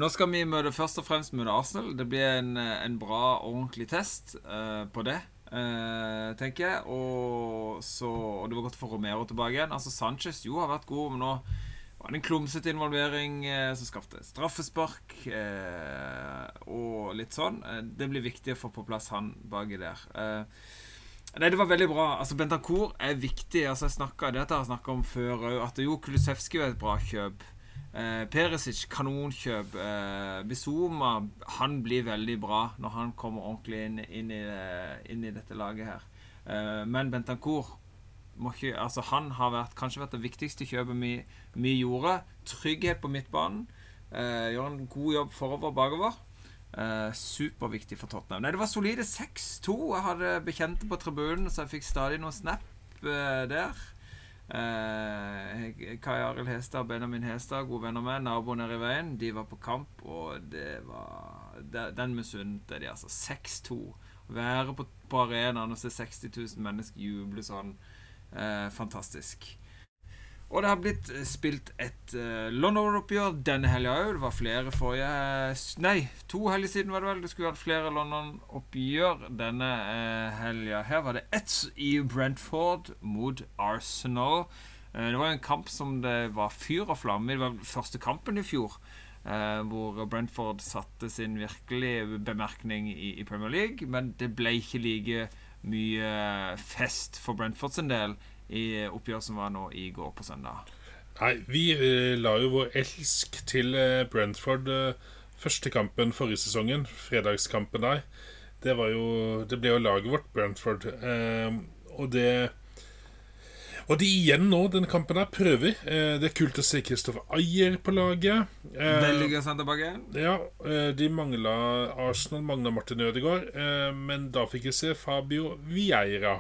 nå skal vi møte først og fremst møte Arsenal. Det blir en, en bra, ordentlig test uh, på det, uh, tenker jeg. Og, så, og det var godt for Romero tilbake igjen. Altså Sanchez jo har vært god, men nå var en klumsete involvering eh, som skapte straffespark eh, og litt sånn. Eh, det blir viktig å få på plass han baki der. Eh, Nei, det var veldig bra. Altså, Bentancour er viktig. Altså, jeg snakket, Dette har jeg snakka om før òg, at jo Kulusevski er et bra kjøp. Eh, Perisic, kanonkjøp. Eh, Bizuma, han blir veldig bra når han kommer ordentlig inn, inn, i, inn i dette laget her. Men Bentancour ikke, altså, han har vært, kanskje vært det viktigste kjøpet vi, vi gjorde. Trygghet på midtbanen. Eh, gjør en god jobb forover og bakover. Eh, superviktig for Tottenham. Nei, det var solide 6-2. Jeg hadde bekjente på tribunen, så jeg fikk stadig noen snap eh, der. Eh, Kai Arild Hestad Benjamin Hestad, gode venner med, naboer nede i veien, de var på kamp, og det var de- Den misunte de, altså. 6-2. Være på, på arenaen og se 60 000 mennesker juble sånn. Eh, fantastisk. Og det har blitt eh, spilt et uh, London-oppgjør denne helga òg. Det var flere forrige eh, Nei, to helger siden var det vel. Det skulle vært flere London-oppgjør denne uh, helga. Her var det ett i Brentford mot Arsenal. Eh, det var en kamp som det var fyr og flamme i. Det var første kampen i fjor. Uh, hvor Brentford satte sin virkelige bemerkning i, i Premier League. Men det ble ikke like mye fest for Brentford sin del i oppgjør som var nå i går på søndag. Nei, vi eh, la jo vår elsk til eh, Brentford eh, første kampen forrige sesongen. Fredagskampen der. Det jo Det ble jo laget vårt, Brentford. Og det Og de igjen nå, denne kampen her, prøver. Eh, det er kult å se Kristoffer Ayer på laget. Eh, Veldig gøy tilbake ja, eh, de mangla Arsenal mangla Martin Ødegaard, men da fikk vi se Fabio Vieira.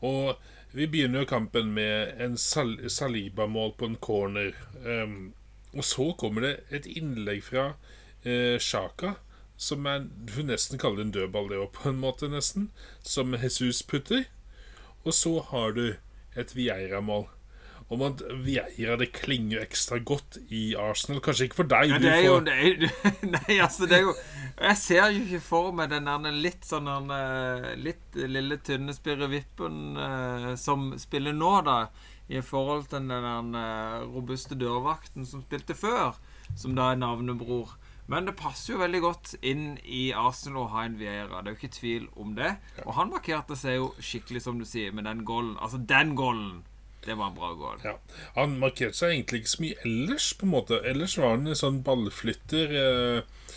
Og vi begynner jo kampen med en Sal Saliba-mål på en corner. Um, og så kommer det et innlegg fra Sjaka, som er, du får nesten kalle det en dødball, det òg, på en måte, nesten. Som Jesus putter. Og så har du et Vieira-mål. Om at Vieira det klinger jo ekstra godt i Arsenal. Kanskje ikke for deg. Ja, du det er jo det er, Nei, altså, det er jo Jeg ser jo ikke for meg den der litt sånn der, Litt lille, tynne spirrevippen eh, som spiller nå, da. I forhold til den der eh, robuste dørvakten som spilte før. Som da er navnebror. Men det passer jo veldig godt inn i Arsenal å ha en Vieira. Det er jo ikke tvil om det. Og han markerte seg jo skikkelig, som du sier, med den golden. Altså, den golden! Det var en bra goal. Ja, Han markerte seg egentlig ikke så mye ellers, på en måte. Ellers var han en sånn ballflytter. Eh,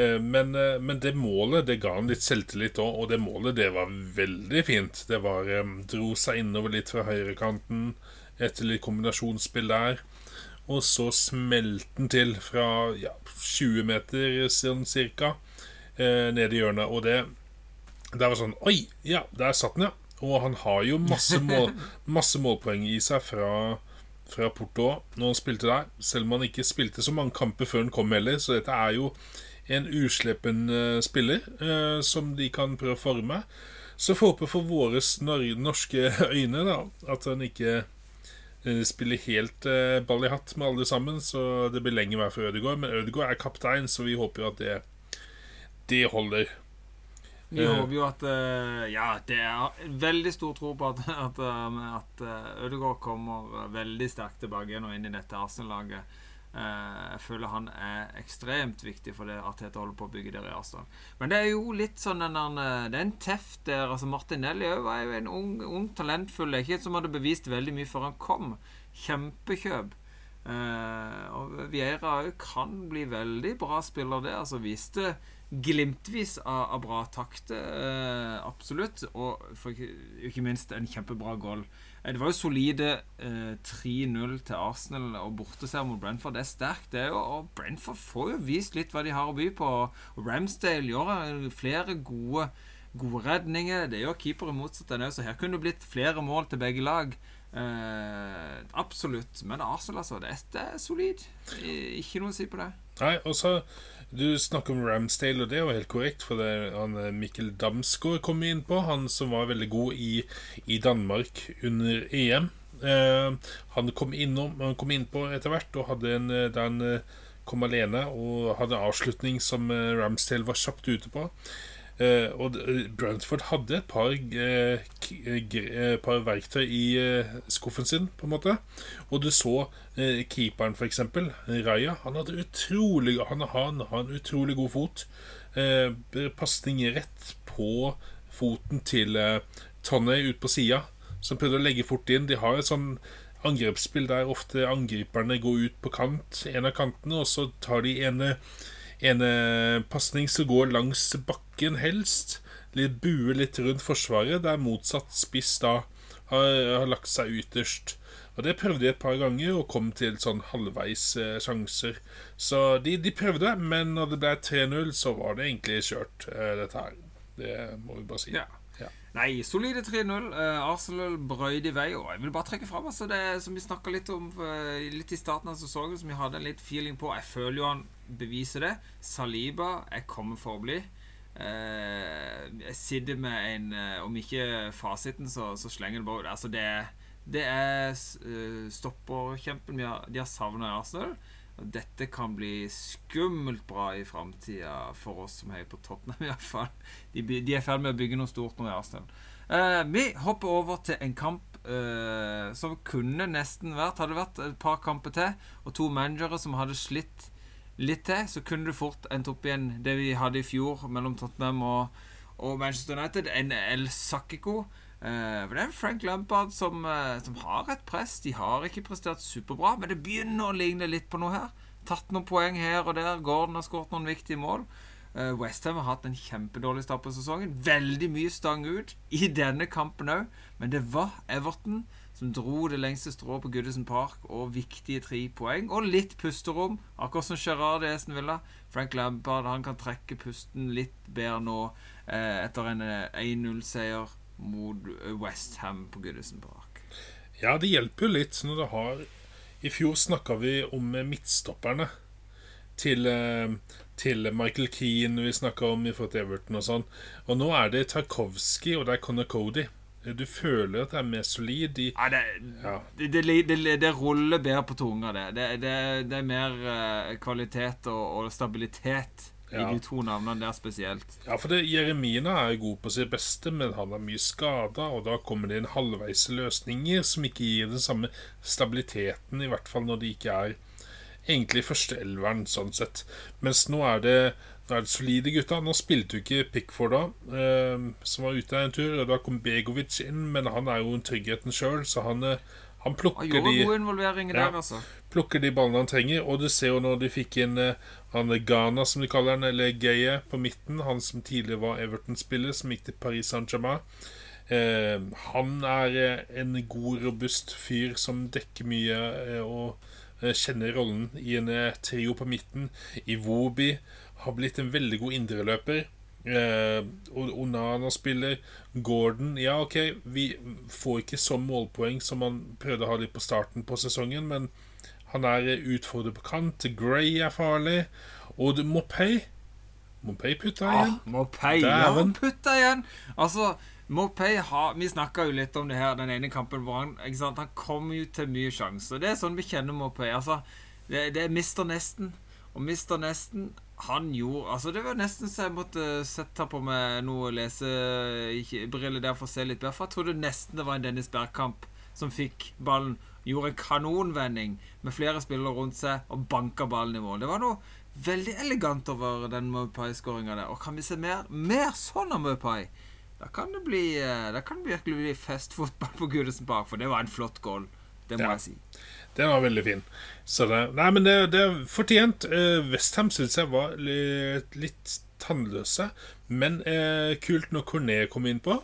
eh, men, eh, men det målet det ga han litt selvtillit òg, og det målet det var veldig fint. Det var Dro seg innover litt fra høyrekanten etter litt kombinasjonsspill der. Og så smelte den til fra ja, 20 meter sånn cirka eh, ned i hjørnet. Og det Det var sånn Oi! Ja, der satt den, ja. Og han har jo masse, mål, masse målpoeng i seg fra, fra Porto når han spilte der. Selv om han ikke spilte så mange kamper før han kom heller. Så dette er jo en uslepen eh, spiller eh, som de kan prøve å forme. Så får håpe for våre norske øyne da at han ikke spiller helt eh, ball i hatt med alle sammen. Så det blir lenge vær for Ødegaard. Men Ødegaard er kaptein, så vi håper jo at det, det holder. Vi Eh. håper jo at eh, Ja, det er veldig stor tro på at, at, eh, at eh, Ødegaard kommer veldig sterkt tilbake igjen og inn i dette Arsenal-laget. Eh, jeg føler han er ekstremt viktig for det Arteta holder på å bygge der i Arsenal. Men det er jo litt sånn den, en- Det er en teft der. altså Martinelli var jo en ung, ung talentfull. Ikke som hadde bevist veldig mye før han kom. Kjempekjøp. Eh, og Vieira òg kan bli veldig bra spiller, det. Altså viste glimtvis av, av bra takter, eh, absolutt. Og for ikke minst en kjempebra goal. Eh, Det var jo solide eh, 3-0 til Arsenal og borteseier mot Brentford. Det er sterkt, det. Er jo, og Brentford får jo vist litt hva de har å by på. Og Ramsdale gjør eh, flere gode, gode redninger. Det gjør keeperen motsatt enn det, så her kunne det blitt flere mål til begge lag. Eh, absolutt. Men Arsenal, altså. Det er, det solid. Ikke noe å si på det. Nei, og så Du snakker om Ramsdale, og det er jo helt korrekt, for det han eh, Mikkel Damsgaard kom inn på. Han som var veldig god i, i Danmark under EM. Eh, han kom innom Han kom innpå etter hvert og hadde en eh, han eh, kom alene og hadde avslutning som Ramsdale var kjapt ute på. Eh, og Brantford hadde et par, eh, eh, par verktøy i skuffen sin, på en måte. Og du så keeperen, eksempel, Raja. Han hadde utrolig Han han har en utrolig god fot. Pasning rett på foten til Tonney ut på sida, som prøvde å legge fort inn. De har et sånn angrepsspill der ofte angriperne går ut på kant, en av kantene, og så tar de ene ene pasning som går langs bakken helst. Litt bue litt rundt forsvaret, der motsatt spiss da har, har lagt seg ytterst. Og Det prøvde de et par ganger og kom til sånn halvveis eh, sjanser. Så de, de prøvde, men når det ble 3-0, så var det egentlig kjørt, eh, dette her. Det må vi bare si. Ja. Ja. Nei, solide 3-0. Eh, Arsenal brøyde i vei. Og jeg vil bare trekke fram altså det som vi snakka litt om eh, litt i starten av sesongen, som vi hadde en litt feeling på. Jeg føler jo han beviser det. Saliba er kommet for å bli. Eh, jeg sitter med en eh, Om ikke fasiten, så, så slenger det bare. Altså, det, det er uh, stopperkjempen de har savna i Arsenal. Dette kan bli skummelt bra i framtida for oss som heier på Tottenham, iallfall. De, de er i ferd med å bygge noe stort nå i Arsenal. Eh, vi hopper over til en kamp eh, som kunne nesten vært Hadde vært et par kamper til, og to managere som hadde slitt litt til, så kunne det fort endt opp igjen det vi hadde i fjor mellom Tottenham og, og Manchester United. En El Sakiko. Eh, det er Frank Lampard som, eh, som har et press. De har ikke prestert superbra, men det begynner å ligne litt på noe her. Tatt noen poeng her og der. Gordon har skåret noen viktige mål. Uh, Westham har hatt en kjempedårlig start på sesongen. Veldig mye stang ut i denne kampen òg, men det var Everton som dro det lengste strået på Goodison Park og viktige tre poeng. Og litt pusterom, akkurat som Gerard i Villa. Frank Lampard han kan trekke pusten litt bedre nå eh, etter en eh, 1-0-seier mot Westham West Ham på Goodison Park. Ja, det hjelper jo litt når det har I fjor snakka vi om midtstopperne til, eh, til Michael Keane vi snakka om i forhold Everton og sånn. Og nå er det Tarkovsky og det er Connor Cody. Du føler at det er mer solid. De, Ja, det, Ja. det, det, det, ruller bedre på tunga, det. Det, er mer eh, kvalitet og, og stabilitet Ja. i de to navnene der spesielt. ja, for det, Jeremina er god på sitt beste, men han er mye skada, og da kommer det inn halvveise løsninger som ikke gir den samme stabiliteten, i hvert fall når de ikke er egentlig førsteelveren, sånn sett. Mens nå er det nå er det solide gutta. Nå spilte jo ikke Pickford da, eh, som var ute en tur. Da kom Begovic inn, men han er jo tryggheten sjøl, så han, eh, han Han plukker gjorde de Ja. der, altså. plukker de ballene han trenger. Og du ser jo når de fikk inn eh, han Ghana, som de kaller han, eller Gaye, på midten. Han som tidligere var Everton-spiller, som gikk til Paris Saint-Germain. Eh, han er eh, en god, robust fyr som dekker mye eh, og eh, kjenner rollen i en eh, trio på midten. Iwobi har blitt en veldig god indreløper. Eh, Onana spiller. Gordon Ja, OK, vi får ikke så målpoeng som han prøvde å ha litt på starten på sesongen, men han er utfordret på kant. Gray er farlig. Og Mopay Mopay putta Ah, igjen. Mopay, ja, putta igjen. Altså, Mopay har Vi snakka jo litt om det her den ene kampen hvor han ikke sant, Han kommer jo til mye sjanser. Det er sånn vi kjenner Mopay. Altså, det, det er mister nesten. Og mister nesten Han gjorde Altså, det var nesten så jeg måtte sette på meg noe lesebriller der for å se litt bedre. For jeg trodde nesten det var en Dennis Bergkamp som fikk ballen. Gjorde en kanonvending med flere spillere rundt seg og banka ballen i mål. Det var noe veldig elegant over den Mopai-skåringa der. Og kan vi se mer, mer sånn av Mopai, da kan det bli eh, Da kan det virkelig bli festfotball på Gudesen Park, for det var en flott goal. Det må Ja. jeg si. Den var veldig fin. Så det, nei, men det, det er fortjent. Uh, Westham syns jeg var litt, litt tannløse. Men uh, kult når Cornet kom inn på.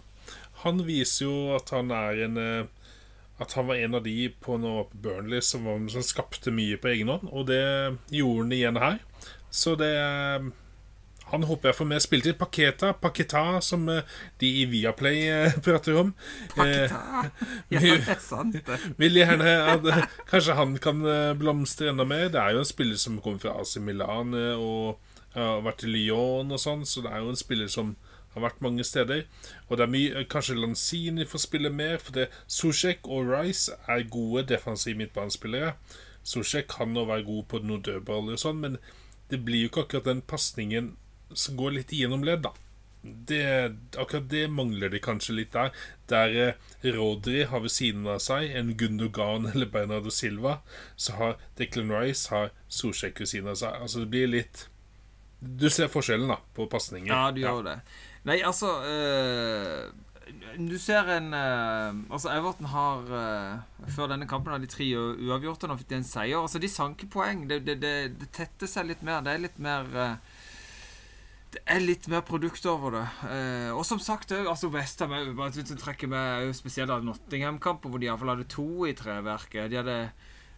Han viser jo at han er en uh, At han var en av de på noe Burnley som, som skapte mye på egen hånd. Og det gjorde han igjen her. Så det han håper jeg får mer spilletid. Paketa, Paketa, som eh, de i Viaplay eh, prater om. Paketa. Ja, det er sant, det. Vil gjerne at eh, kanskje han kan eh, blomstre enda mer. Det er jo en spiller som kommer fra AC Milan eh, og har vært i Lyon og sånn, så det er jo en spiller som har vært mange steder. Og det er mye eh, Kanskje Lanzini får spille mer, for det Susek og Rice er gode defensive midtbanespillere. Susek kan nå være god på noen dødballer og sånn, men det blir jo ikke akkurat den pasningen går litt igjennom ledd, da. Det, akkurat det mangler de kanskje litt der. Der eh, Rodri har ved siden av seg en Gundogan eller Bernardo Silva, så har Declan Rice har Solsjek ved siden av seg. Altså det blir litt Du ser forskjellen da på pasninger. Ja, du gjør det. Nei, altså øh, Du ser en eh, Altså, Everton har eh, Før denne kampen hadde de tre uavgjorte. Nå fikk de en seier. Altså, de sanker poeng. Det, det, det, det tetter seg litt mer. Det er litt mer det er litt mer produkt over det. Eh, og som sagt, også, altså Westham er trekker med spesielt Nottingham-kampen, hvor de iallfall hadde to i treverket. De hadde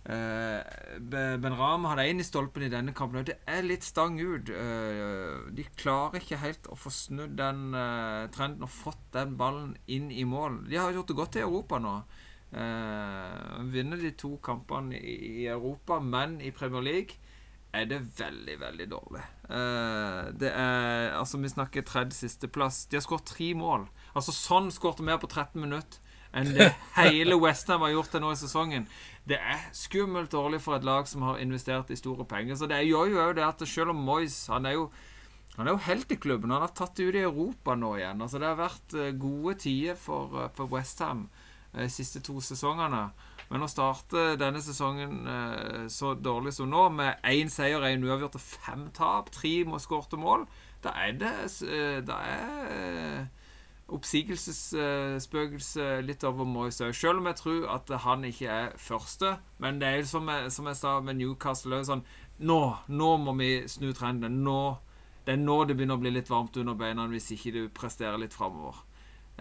eh, Ben Ram hadde én i stolpen i denne kampen, det er litt stang ut. Eh, de klarer ikke helt å få snudd den eh, trenden og fått den ballen inn i mål. De har gjort det godt i Europa nå. Eh, vinner de to kampene i Europa, men i Premier League er det veldig, veldig dårlig. Eh, det er Altså, vi snakker tredje sisteplass. De har skåret tre mål. Altså, sånn skårte mer på 13 minutter enn det hele Westham har gjort til nå i sesongen. Det er skummelt dårlig for et lag som har investert i store penger. Så det gjør jo òg det at selv om Moyes Han er jo han er jo helt i klubben. Han har tatt det ut i Europa nå igjen. Altså Det har vært eh, gode tider for, eh, for Westham de siste to sesongene. Men å starte denne sesongen eh, så dårlig som nå, med én seier, én uavgjort og fem tap, tre må skårte mål, da er det eh, Da er eh, oppsigelsesspøkelset litt over Moyes òg. Selv om jeg tror at han ikke er første. Men det er jo som jeg, som jeg sa med Newcastle òg, sånn Nå, nå må vi snu trenden. Nå, det er nå det begynner å bli litt varmt under beina hvis ikke du presterer litt framover.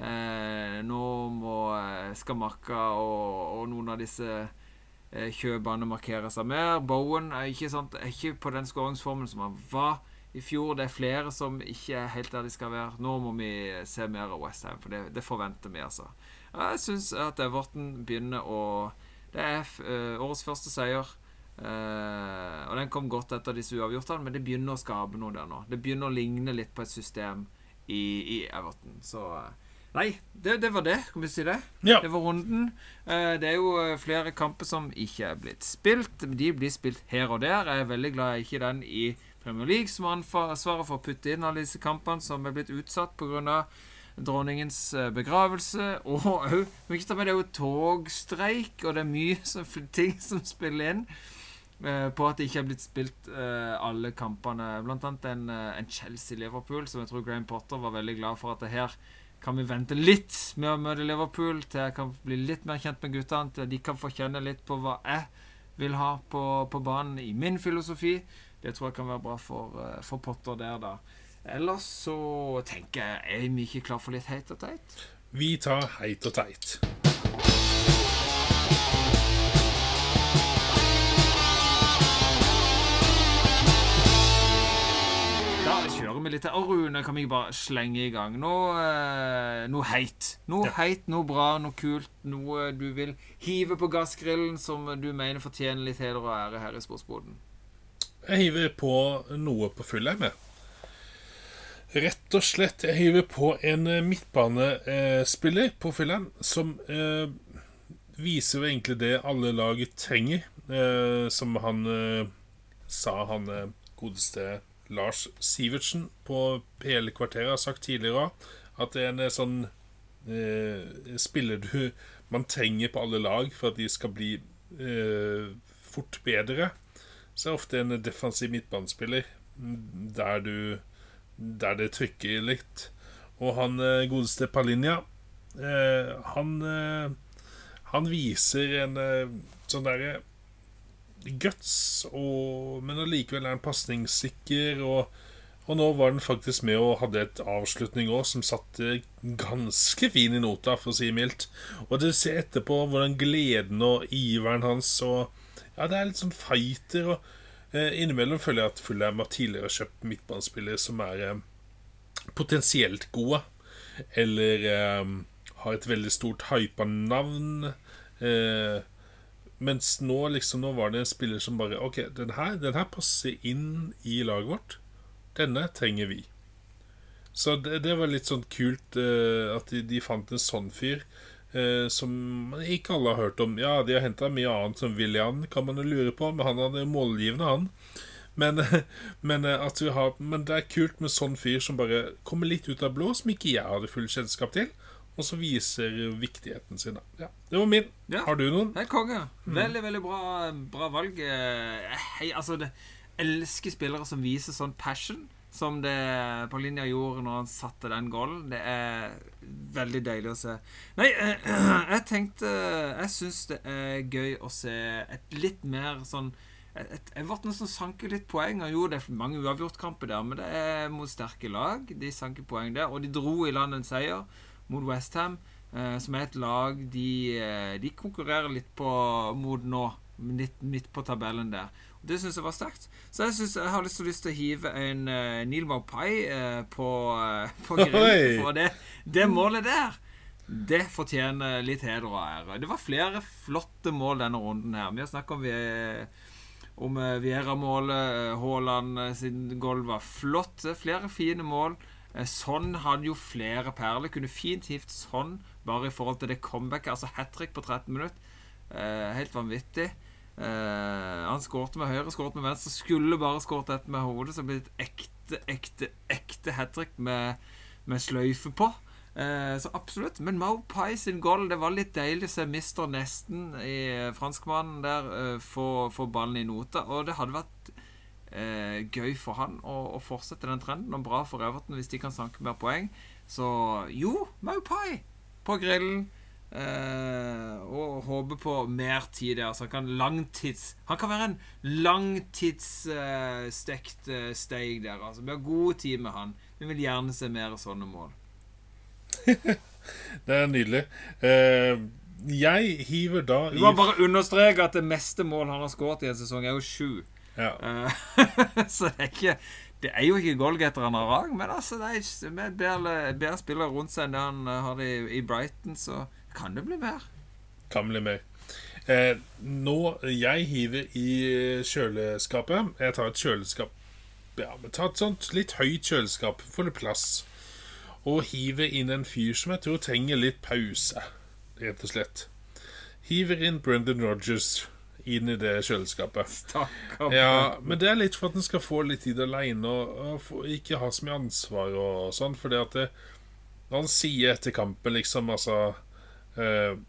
Eh, nå må eh, Skamakka og, og noen av disse eh, markerer markere seg mer. Bowen er ikke, sant, er ikke på den skåringsformen som han var i fjor. Det er flere som ikke er helt der de skal være. Nå må vi se mer av Westham, for det, det forventer vi, altså. Jeg syns at Everton begynner å Det er årets første seier. Uh, og den kom godt etter disse uavgjortene, men det begynner å skape noe der nå. Det begynner å ligne litt på et system i, i Everton. Så eh, Nei, det, det var det. Kan vi si det? Ja. Det var runden. Eh, det er jo eh, flere kamper som ikke er blitt spilt. De blir spilt her og der. Jeg er veldig glad jeg ikke er den i Premier League som har ansvaret for å putte inn alle disse kampene som er blitt utsatt pga. dronningens eh, begravelse. Og òg Det er jo togstreik, og det er mye som, ting som spiller inn på at det ikke er blitt spilt alle kampene. Blant annet en, en Chelsea-Liverpool, som jeg tror Graham Potter var veldig glad for at det her kan vi vente litt med å møte Liverpool, til jeg kan bli litt mer kjent med guttene, til de kan få kjenne litt på hva jeg vil ha på, på banen i min filosofi. Det tror jeg kan være bra for, eh, for Potter der, da. Ellers så tenker jeg Er vi ikke klar for litt heit og teit? Vi tar heit og teit. Da kjører vi litt. Og Rune, kan vi bare slenge i gang noe, eh, noe heit? Noe Ja. heit, noe bra, noe kult. Noe du vil hive på gassgrillen som du mener fortjener litt heder og ære her i Sportsboden. Jeg hiver på noe på full med. Rett og slett. Jeg hiver på en eh, midtbanespiller på Fyllheim som eh, viser jo egentlig det alle lag trenger. Eh, som han eh, sa, han eh, godeste Lars Sivertsen på PL-kvarteret har sagt tidligere at det er en eh, sånn eh, spiller du man trenger på alle lag for at de skal bli eh, fort bedre så er ofte en defensiv midtbanespiller der du Der det trykker litt. Og han eh, godeste Palinja eh, Han eh, Han viser en sånn derre guts, og, men allikevel er han pasningssikker. Og, og nå var den faktisk med og hadde et avslutning òg som satte ganske fin i nota, for å si mildt. Og du ser etterpå hvordan gleden og iveren hans og Ja, det er litt sånn fighter. og Eh, innimellom føler jeg at Fulham har tidligere kjøpt midtbanespillere som er eh, potensielt gode, eller eh, har et veldig stort hypa navn. Eh, mens nå liksom Nå var det en spiller som bare OK, den her, den her passer inn i laget vårt. Denne trenger vi. Så det, det var litt sånn kult uh, at de, de fant en sånn fyr. uh, som ikke alle har hørt om. Ja, de har henta mye annet, som William, kan man jo lure på, men han er målgivende, han. Men, men, eh, har, men det er kult med sånn fyr som bare kommer litt ut av blå, som ikke jeg hadde full kjennskap til, og så viser viktigheten sin. Ja, det var min. Ja. Har du noen? Det er konge. Veldig, veldig bra, bra valg. Eh, Hei, altså, det elsker spillere som viser sånn passion. Som det på linja gjorde når han satte den goalen. Det er veldig deilig å se. Nei, eh, jeg tenkte Jeg syns det er gøy å se et litt mer sånn et, et Everton som sanker litt poeng. Jo, det er mange uavgjortkamper der, men det er mot sterke lag. De sanker poeng der. Og de dro i land en seier mot Westham, eh, som er et lag de, eh, de konkurrerer litt på mot nå. Midt, midt på tabellen der. Og Det syns jeg var sterkt. Så jeg, synes, jeg har lyst lyst til å hive en uh, Neil Maupai uh, på, uh, på Oi. grillen. For det, det målet der, det fortjener litt heder og ære. Det var flere flotte mål denne runden her. Vi har snakket om, vi, om Viera-målet. Haaland sin gulv var flott. Er Flere fine mål. Sånn hadde jo flere perler. Kunne fint hivt sånn bare i forhold til det comebacket. Altså hat trick på 13 minutter. Eh, helt vanvittig. Eh, han skårte med høyre, skårte med venstre. Skulle bare skåret dette med hodet, så det ble et ekte, ekte, ekte hat trick med, med sløyfe på. Eh, så absolutt. Men Mau Pai sin goal, det var litt deilig å se mister nesten i franskmannen der eh, få, få ballen i nota. Og det hadde vært eh, gøy for han å, å fortsette den trenden, og bra for Everton hvis de kan sanke mer poeng. Så jo, Maupai på grillen. Eh, og håper på mer tid der. Så han kan langtids Han kan være en langtidsstekt eh, steig der. Altså. Vi har god tid med han. Vi vil gjerne se mer sånne mål. Det er nydelig. Eh, jeg hiver da Du må bare understreke at det meste mål han har skåret i en sesong, er jo sju. Ja. Eh, så det er ikke Det er jo ikke goalgetter han har men altså, det er med bedre, bedre spillere rundt seg enn det han eh, har det i, i Brighton, så kan det bli mer. Kan bli mer. Eh, nå Jeg hiver i kjøleskapet. Jeg tar et kjøleskap Ja, men ta et sånt litt høyt kjøleskap. for litt plass. Og hiver inn en fyr som jeg tror trenger litt pause, rett og slett. Hiver inn Brendan Rogers inn i det kjøleskapet. Stakkar. Ja, men det er litt for at en skal få litt tid aleine og, og ikke ha så mye ansvar og sånn. For det at det, når han sier etter kampen, liksom, altså eh,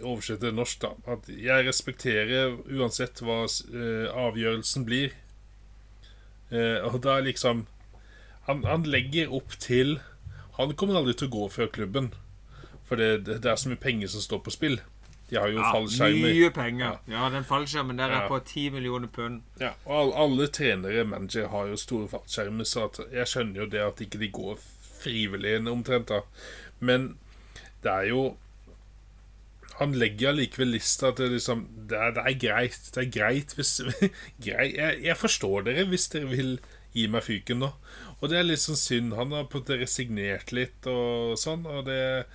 Oversett til norsk, da. At jeg respekterer uansett hva eh, avgjørelsen blir. Eh, og da er liksom han, han legger opp til Han kommer aldri til å gå fra klubben. For det, det, det er så mye penger som står på spill. De har jo Ja, fallskjermer. mye penger. Ja, den fallskjermen der er på 10 millioner pund. Ja, og alle, trenere, manager, har jo store fallskjermer, så at jeg skjønner jo det at ikke de går frivillig omtrent, da. Men det er jo Han legger allikevel lista til liksom det er, det er greit. Det er greit hvis greit, jeg, jeg forstår dere hvis dere vil gi meg fyken nå. Og det er litt sånn synd. Han har på en måte resignert litt og sånn, og det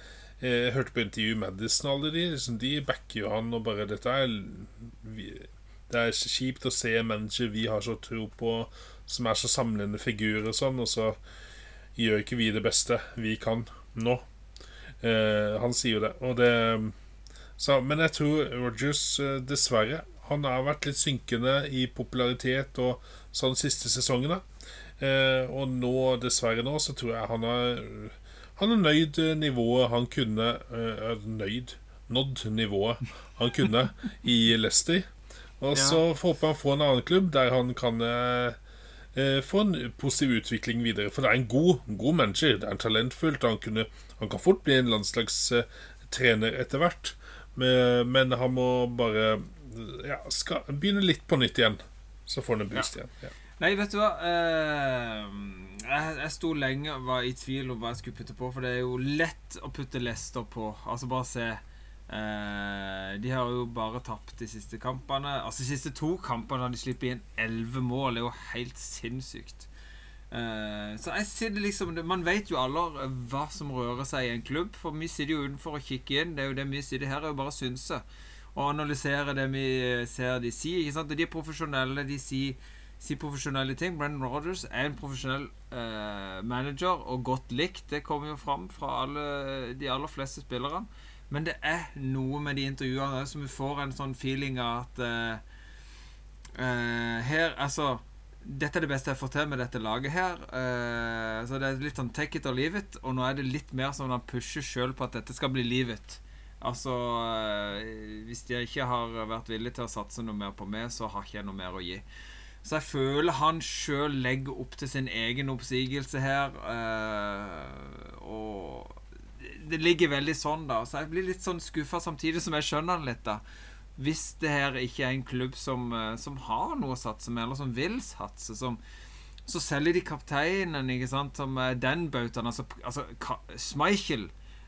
jeg hørte på intervju Madison og alle de. Liksom, de backer jo han og bare Dette er vi, Det er kjipt å se en manager vi har så tro på, som er så samlende figur og sånn, og så gjør ikke vi det beste vi kan nå. Eh, han sier jo det. Og det så, Men jeg tror Rogers, eh, dessverre Han har vært litt synkende i popularitet og sånn siste sesongene. Eh, og nå, dessverre nå, så tror jeg han har Han er nøyd eh, nivået han kunne eh, Nøyd? Nådd nivået han kunne i Leicester. Og Ja. så håper han får en annen klubb der han kan eh, eh, få en positiv utvikling videre. For det er en god, god manager. Det er en talentfullt. Han, kunne, han kan fort bli en landslagstrener etter hvert. Men, men han må bare ja, skal begynne litt på nytt igjen. Så får han en boost igjen. Ja. Nei, vet du hva eh, jeg, sto lenge og var i tvil om hva jeg skulle putte på, for det er jo lett å putte Lester på. Altså bare se Eh, de har jo bare tapt de siste kampene. Altså De siste to kampene har de sluppet inn elleve mål. Det er jo helt sinnssykt. Eh, så jeg sitter liksom Man vet jo alle hva som rører seg i en klubb. For vi sitter jo utenfor og kikker inn. Det er jo det vi sitter her er jo bare å synse. Og analysere det vi ser de sier. Ikke sant? De er profesjonelle. De sier, sier profesjonelle ting. Brennan Rogers er en profesjonell eh, manager og godt likt. Det kommer jo fram fra alle, de aller fleste spillerne. Men det er noe med de intervjuene som vi får en sånn feeling av at uh, uh, Her, altså Dette er det beste jeg får til med dette laget her. Uh, så det er litt sånn take it or leave it. Og nå er det litt mer sånn han pusher sjøl på at dette skal bli livet. Altså Hvis de ikke har vært villige til å satse noe mer på meg, så har ikke jeg noe mer å gi. Så jeg føler han sjøl legger opp til sin egen oppsigelse her. og det ligger veldig sånn, da. Så jeg blir litt sånn skuffa samtidig som jeg skjønner han litt, da. Hvis det her ikke er en klubb som, eh, som har noe å satse med, eller som vil satse, som så selger de kapteinen, ikke sant, som den bautaen. Altså, altså Schmeichel.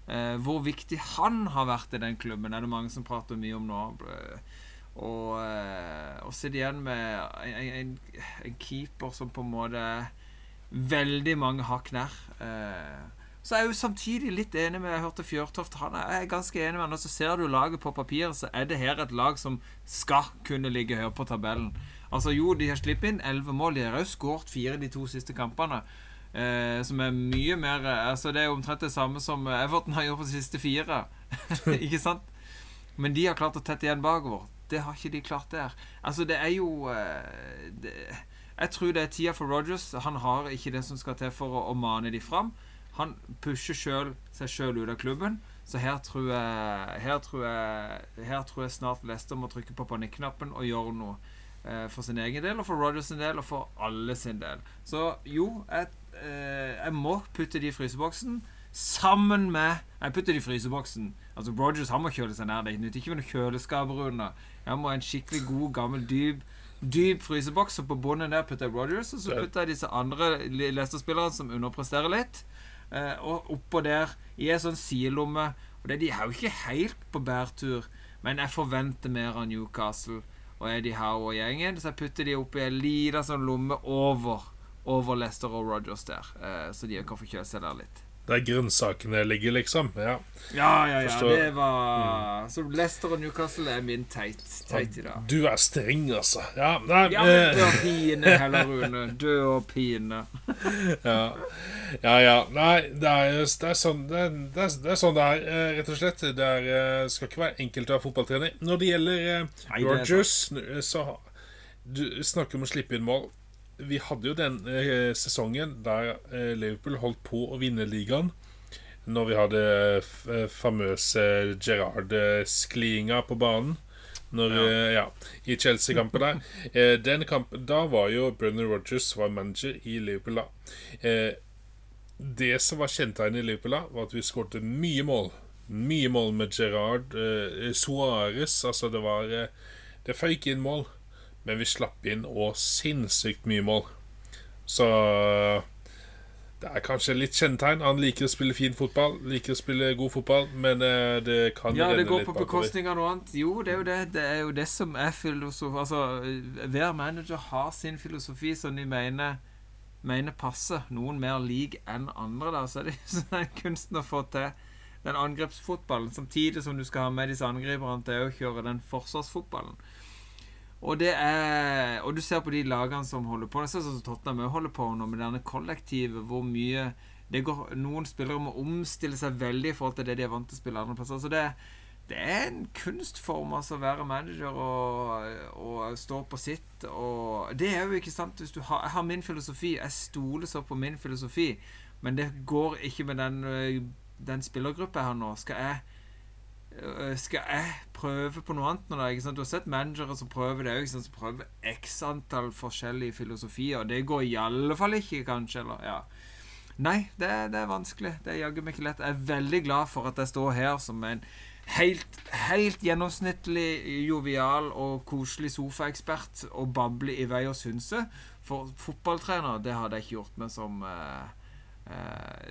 Eh, hvor viktig han har vært i den klubben, er det mange som prater mye om nå. Og, eh, og sitte igjen med en, en, en, keeper som på en måte veldig mange hakk nær. Eh, så er jeg jo samtidig litt enig med Jeg hørte Fjørtoft. Han er ganske enig med han. Og så ser du laget på papiret, så er det her et lag som skal kunne ligge høyere på tabellen. Altså Jo, de har sluppet inn elleve mål. De har jo skåret fire de to siste kampene. Eh, som er mye mer Altså Det er jo omtrent det samme som Everton har gjort på de siste fire. ikke sant? Men de har klart å tette igjen bakover. Det har ikke de klart der. Altså, det er jo eh, det, Jeg tror det er tida for Rogers. Han har ikke det som skal til for å, å mane de fram. Han pusher selv, seg sjøl ut av klubben. Så her tror jeg Her tror jeg, her tror jeg snart Leicester må trykke på panikknappen og gjøre noe. Eh, for sin egen del, og for Rogers sin del, og for alle sin del. Så jo, jeg, eh, jeg må putte de i fryseboksen. Sammen med Jeg putter de i fryseboksen. Altså Rogers han må kjøle seg nær. Det nytter ikke med noen kjøleskaper under. Jeg må ha en skikkelig god, gammel, dyp dyp fryseboks, og på bunnen der putter jeg Rogers. Og så putter jeg disse andre Leicester-spillerne som underpresterer litt. Eh, og oppå der i ei sånn sidelomme. Og det, De er jo ikke helt på bærtur, men jeg forventer mer av Newcastle og Eddie Howe og gjengen. Så jeg putter de oppi ei lita sånn lomme over, over Leicester og Rogers der, eh, så de kan få kjøle seg der litt. Der grønnsakene ligger, liksom. Ja, ja, ja. ja. Det var mm. Så Leicester og Newcastle er min teit, teit i dag. Du er streng, altså. Ja, nei, ja men dø og pine heller, Rune. Dø og pine. ja. ja, ja. Nei, det er, det er, sånn det er, det er, sånn det er, eh, rett og slett. Det er, eh, skal ikke være enkelt å være fotballtrener. Når det gjelder Nei, Rogers, så Du snakker om å slippe inn mål vi hadde jo den eh, sesongen der eh, Liverpool holdt på å vinne ligaen. Når vi hadde eh, famøse Gerard-skliinga på banen. Når, ja. Eh, ja I Chelsea-kampen der. Eh, den kampen, Da var jo Brenner Rogers var manager i Liverpool da. Eh, det som var kjennetegnet i Liverpool da, var at vi skåret mye mål. Mye mål med Gerard. Suárez, altså det var Det føyk inn mål men vi slapp inn òg sinnssykt mye mål. Så det er kanskje litt kjennetegn. Han liker å spille fin fotball, liker å spille god fotball, men eh, det kan ja, renne litt bakover. Ja, det går på bekostning av noe annet. Jo, det er jo det. Det er jo det som er filosofi Altså, hver manager har sin filosofi som de mener, mener passer. Noen mer lik enn andre, da. Så er det sånn kunsten å få til den angrepsfotballen, samtidig som du skal ha med disse angriperne til å kjøre den forsvarsfotballen. Og er Og du ser på de lagene som holder på. Det er sånn som Tottenham holder på nå, med denne kollektivet, hvor mye går, Noen spillere må omstille seg veldig i forhold til det de er vant til å spille andre plasser. Så det, det er en kunstform altså å være manager og, og, stå på sitt. Og det er jo ikke sant hvis du har, Jeg har min filosofi. Jeg stoler så på min filosofi. Men det går ikke med den, den spillergruppa jeg har nå. Skal jeg Øh, skal jeg prøve på noe annet nå, da? Du har sett managere som prøver det òg, som prøver x antall forskjellige filosofier. Det går i alle fall ikke, kanskje. Eller, ja. Nei, det, det, er vanskelig. Det er jaggu meg ikke lett. Jeg er veldig glad for at jeg står her som en helt, helt gjennomsnittlig jovial og koselig sofaekspert og babler i vei og synse. For fotballtrener, det hadde jeg ikke gjort meg som Eh,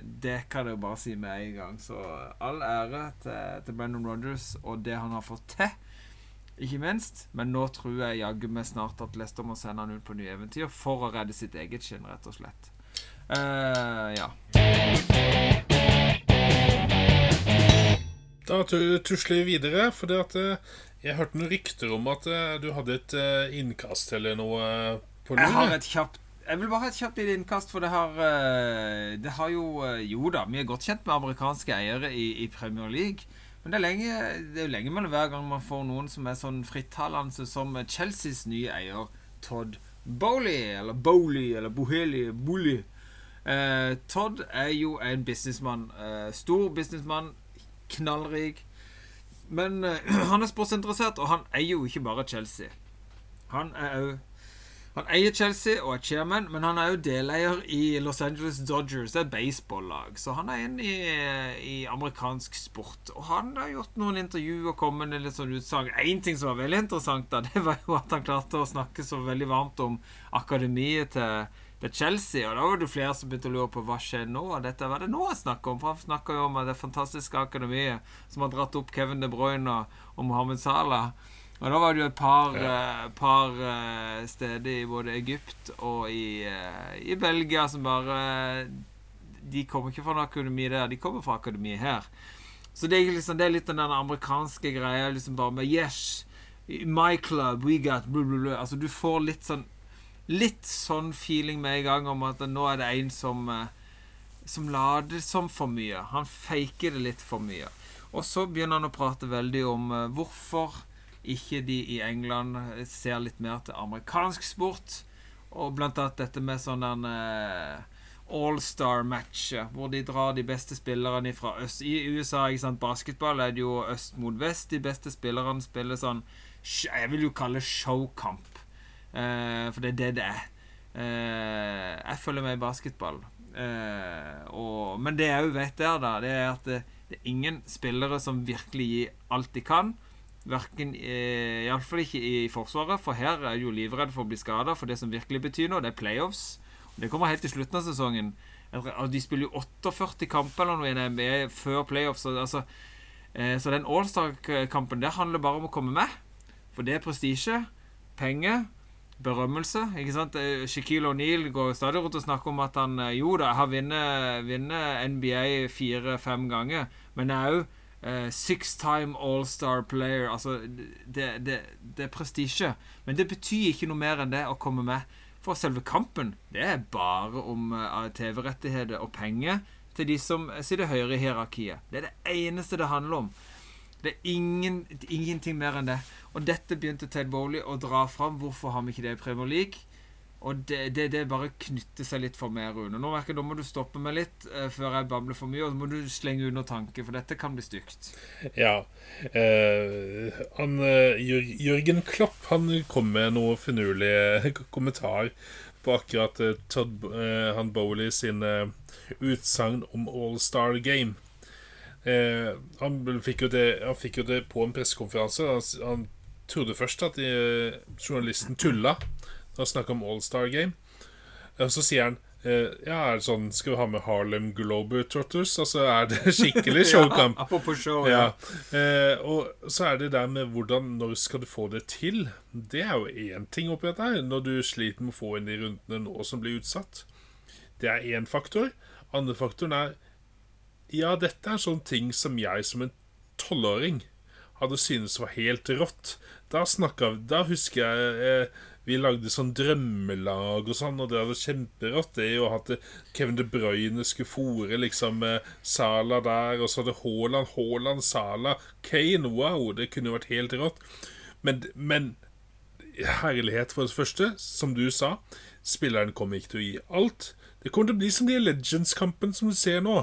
det kan jeg jo bare si med en gang. Så all ære til, til Brendan Rogers og det han har fått til. Ikke minst. Men nå tror jeg jaggu meg snart at Leicester må sende han ut på nye eventyr for å redde sitt eget skinn, rett og slett. Uh, ja. Da tusler vi videre, for det at eh, jeg hørte noen rykter om at eh, du hadde et eh, innkast eller noe på lur. Jeg har et kjapt Jeg vil bare ha et kjapt lite innkast, for det har eh, Det har jo eh, Jo da, vi er godt kjent med amerikanske eiere i, i Premier League. Men det er lenge Det er lenge mellom hver gang man får noen som er sånn frittalende som Chelseas nye eier Todd Bowley, eller Bowley, eller Boheli, Bully. Eh, Todd er jo en businessmann. Eh, stor businessmann. Knallrik. Men eh, han er sportsinteressert, og han eier jo ikke bare Chelsea. Han er òg han eier Chelsea og er chairman, men han er jo deleier i Los Angeles Dodgers, et baseballag. Så han er inne i, i amerikansk sport. Og han har gjort noen intervjuer og kommet med litt sånn utsagn. Én ting som var veldig interessant, da, det var jo at han klarte å snakke så veldig varmt om akademiet til, til Chelsea. Og da var det flere som begynte å lure på hva skjer nå. Dette, hva er det nå han snakker om? For han snakker jo om det fantastiske akademiet som har dratt opp Kevin De Bruyne og, og Mohammed Salah. Og da var det jo et par, eh, par eh, steder i både Egypt og i, eh, i Belgia som bare De kommer ikke fra noe akademi der, de kommer fra akademi her. Så det er, liksom, det er litt den amerikanske greia liksom bare med Yes, my club, we got blah, blah, blah. Altså, du får litt sånn Litt sånn feeling med en gang om at nå er det en som Som later som for mye. Han faker det litt for mye. Og så begynner han å prate veldig om hvorfor ikke de i England ser litt mer til amerikansk sport. Og blant annet dette med sånn en eh, all-star-match, hvor de drar de beste spillerne fra øst. I USA, ikke sant, basketball er det jo øst mot vest. De beste spillerne spiller sånn Jeg vil jo kalle showkamp. uh, for det er det det er. Uh, jeg følger med i basketball. Uh, og, men det jeg òg vet der, da, det er at det, det er ingen spillere som virkelig gir alt de kan. Verken eh, Iallfall ikke i Forsvaret, for her er jo livredd for å bli skada. For det som virkelig betyr noe, det er playoffs. Og det kommer helt til slutten av sesongen. De spiller jo 48 kamper eller noe i NBA før playoffs. Så, altså, eh, så den Allstar-kampen, det handler bare om å komme med. For det er prestisje, penger, berømmelse. ikke sant? Eh, Shaquille O'Neal går stadig rundt og snakker om at han eh, jo da, har vunnet NBA fire-fem ganger, men er òg eh, six time all-star player. Altså, det, det, det er prestisje. Men det betyr ikke noe mer enn det å komme med. For selve kampen, det er bare om eh, TV-rettigheter og penger til de som sitter høyere i hierarkiet. Det er det eneste det handler om. Det er ingen, ingenting mer enn det. Og dette begynte Ted Bowley å dra fram. Hvorfor har vi ikke det i Premier League? Og det, det, det bare knytter seg litt for meg, Rune. Nå merker jeg, da må du stoppe meg litt eh, før jeg babler for mye, og så må du slenge under tanke, for dette kan bli stygt. Ja. Eh, han, eh, Jørgen Klopp han kom med noe finurlig kommentar på akkurat eh, Todd eh, han Bowley sin eh, utsagn om All-Star Game. Han fikk jo det Han fikk jo det på en pressekonferanse. Han, han trodde først at eh, journalisten tulla da han snakk om All-Star Game. Og så sier han eh, Ja, er det sånn Skal vi ha med Harlem Globetrotters? Altså, er det skikkelig showkamp? Ja, apropos show, Ja. ja. Eh, og så er det der med hvordan Når skal du få det til? Det er jo én ting oppi dette her. Når du sliter med å få inn de rundene nå som blir utsatt. Det er én faktor. Andre faktoren er Ja, dette er sånne ting som jeg som en tolvåring hadde syntes var helt rått. Da snakka Da husker jeg eh, vi lagde sånn drømmelag og sånn, og det vært kjemperått. Det å ha Kevin De Bruyne skulle fòre liksom eh, Sala der, og så hadde Haaland, Haaland, Sala, Kane Wow, det kunne vært helt rått. Men, men herlighet for det første, som du sa. Spilleren kommer ikke til å gi alt. Det kommer til å bli som de Legends-kampen som du ser nå.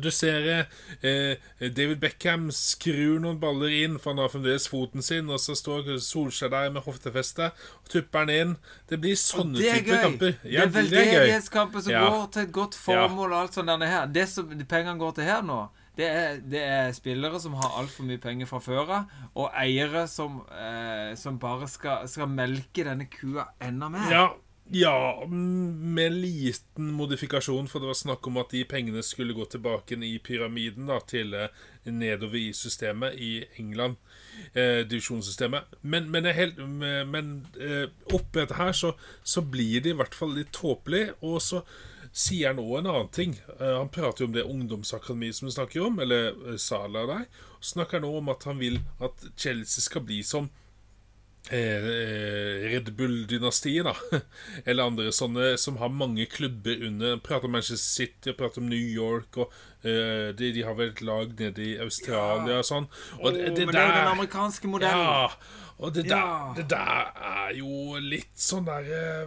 Du ser eh, David Beckham skrur noen baller inn, for han har fremdeles foten sin, og så står Solskjær der med hoftefeste og tupper den inn. Det blir sånne Det typer gøy. kamper. Ja, det er veldedighetskamper som Ja. går til et godt formål og alt sånt denne her. Det som pengene går til her nå, det er, det er spillere som har altfor mye penger fra før av, og eiere som, eh, som bare skal, skal melke denne kua enda mer. Ja, Ja, mm, med en liten modifikasjon, for det var snakk om at de pengene skulle gå tilbake i pyramiden da, til eh, nedover i systemet i England. Eh, divisjonssystemet. Men, men, helt, men eh, oppi dette her så, så, blir det i hvert fall litt tåpelig. Og så sier han òg en annen ting. Eh, han prater jo om det ungdomsakademiet som du snakker om, eller eh, Sala der. Og snakker nå om at han vil at Chelsea skal bli som Red Bull-dynastiet, da. Eller andre sånne som har mange klubber under. Prater om Manchester City og prater om New York. Og uh, de, de, har vel et lag nede i Australia og sånn. Og oh, det, det, men det er jo den amerikanske modellen. Ja, og det der, det der er jo litt sånn derre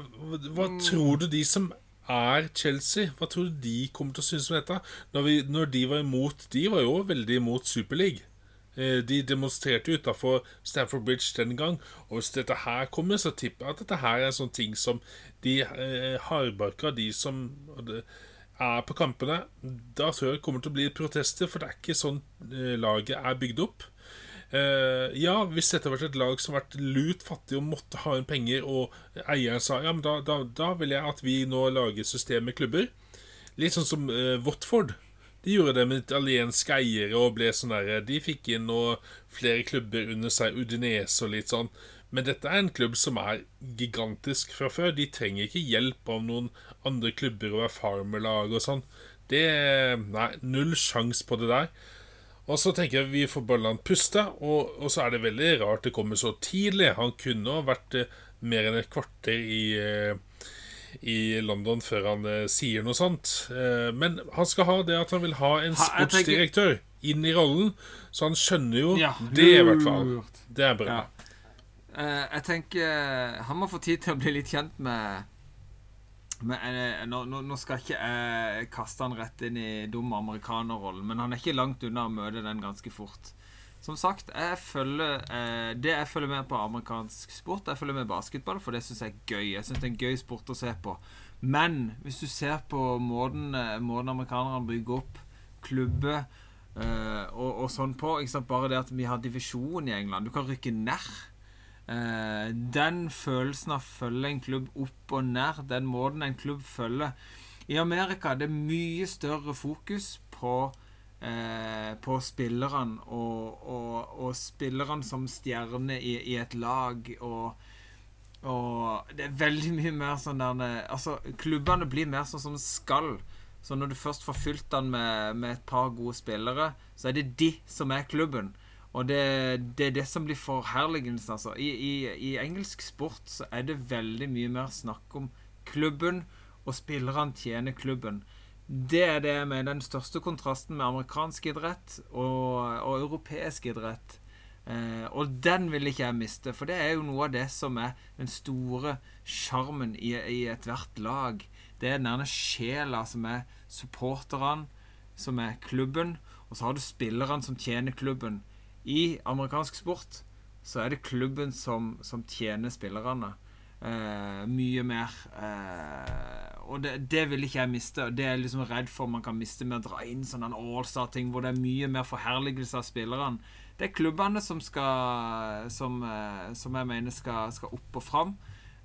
Hva mm. tror du de som er Chelsea. Hva tror du de kommer til å synes om dette? Når, vi, når de var imot De var jo veldig imot Superleague. Eh, de demonstrerte utafor Stamford Bridge den gang. Og hvis dette her kommer, så tipper jeg at dette her er en sånn ting som de eh, hardbarka, de som er på kampene. Da tror jeg det kommer til å bli protester, for det er ikke sånn eh, laget er bygd opp. Uh, ja, hvis dette hadde vært et lag som har vært lut fattig og måtte ha inn penger, og eieren sa ja, men da, da, da vil jeg at vi nå lager system med klubber. Litt sånn som uh, Watford. De gjorde det med italienske eiere og ble sånn derre De fikk inn noe, flere klubber under seg, Udinese og litt sånn. Men dette er en klubb som er gigantisk fra før. De trenger ikke hjelp av noen andre klubber og farmerlag og sånn. Det Nei, null sjans på det der. Og så tenker jeg vi får Balland puste, og, og, så er det veldig rart det kommer så tidlig. Han kunne ha vært eh, mer enn et kvarter i eh, i London før han eh, sier noe sånt. Eh, men han skal ha det at han vil ha en sportsdirektør inn i rollen, så han skjønner jo ja. det, i hvert fall. Det er bra. Ja. Eh, jeg tenker han må få tid til å bli litt kjent med men, nå, nå, skal ikke jeg kaste han rett inn i dum amerikanerrollen, men han er ikke langt unna å møte den ganske fort. Som sagt, jeg følger, eh, det jeg følger med på amerikansk sport, jeg følger med basketball, for det syns jeg er gøy. Jeg synes det er en gøy sport å se på. Men hvis du ser på måten, eh, måten amerikanerne bygger opp klubber eh, og, og, sånn på Bare det at vi har divisjon i England. Du kan rykke nær. Eh, den følelsen av å følge en klubb opp og ned, den måten en klubb følger I Amerika det er mye større fokus på eh, på spillerne og, og, og spillerne som stjerne i, i, et lag og, og det er veldig mye mer sånn der Altså, klubbene blir mer sånn som skal. Så når du først får fylt den med, med, et par gode spillere, så er det de som er klubben. Og det, det er det som blir forherligelsen, altså. I, i, I, engelsk sport så er det veldig mye mer snakk om klubben, og spillerne tjener klubben. Det er det med den største kontrasten med amerikansk idrett og, og europeisk idrett. Eh, og den vil ikke jeg miste, for det er jo noe av det som er den store sjarmen i, i ethvert lag. Det er denne sjela som er supporterne, som er klubben, og så har du spillerne som tjener klubben. I amerikansk sport så er det klubben som, som tjener spillerne. Uh, mye mer. Uh, og det, det, vil ikke jeg miste. Og det er jeg liksom redd for man kan miste med å dra inn sånn allstar-ting hvor det er mye mer forherligelse av spillerne. Det er klubbene som skal Som, uh, som jeg mener skal, skal, opp og fram.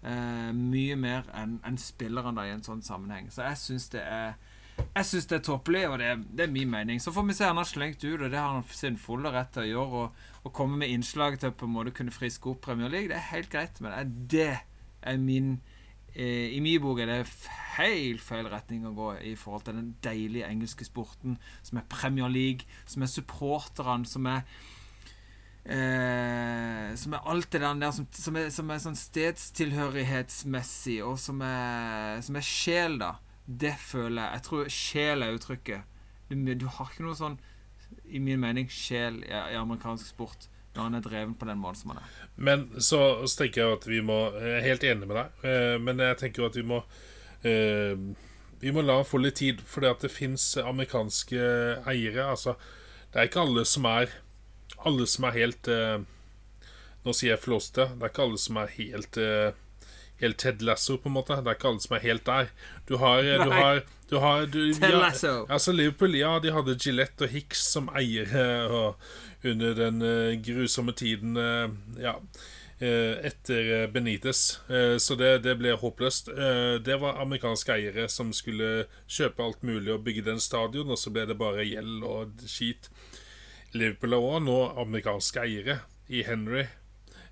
mye mer enn en spillerne i en sånn sammenheng. Så jeg syns det er jeg syns det er tåpelig, og det er, det er, min mening. Så får vi se. Han har slengt ut, og det har han sin fulle rett til å gjøre. Å komme med innslag til å på en måte kunne friske opp Premier League, det er helt greit. Men det er det min eh, I min bok er det feil feil retning å gå i forhold til den deilige engelske sporten, som er Premier League, som er supporterne, som er eh, Som er alt det der som, som, er, som er, sånn stedstilhørighetsmessig, og som er, som er sjel, da. Det føler jeg. Jeg tror sjel er uttrykket. Du, du har ikke noe sånn, i min mening, sjel i, i amerikansk sport når han er dreven på den måten som han er. Men så, så, tenker jeg at vi må Jeg er helt enig med deg, eh, men jeg tenker at vi må eh, Vi må la han få litt tid, fordi at det fins amerikanske eiere. Altså, det er ikke alle som er Alle som er helt eh, Nå sier jeg flåste. Det er ikke alle som er helt Helt Ted Lasso, på en måte. Det er ikke alle som er helt der. Du har, du har, du har du, Ted Lasso. Ja, altså Liverpool, ja, de hadde Gillette og Hicks som eiere. Og under den uh, grusomme tiden uh, Ja. eh, etter Benitez. Eh, så det, det ble håpløst. Eh, det var amerikanske eiere som skulle kjøpe alt mulig og bygge den stadion, og så ble det bare gjeld og skit. Liverpool er nå amerikanske eiere i Henry.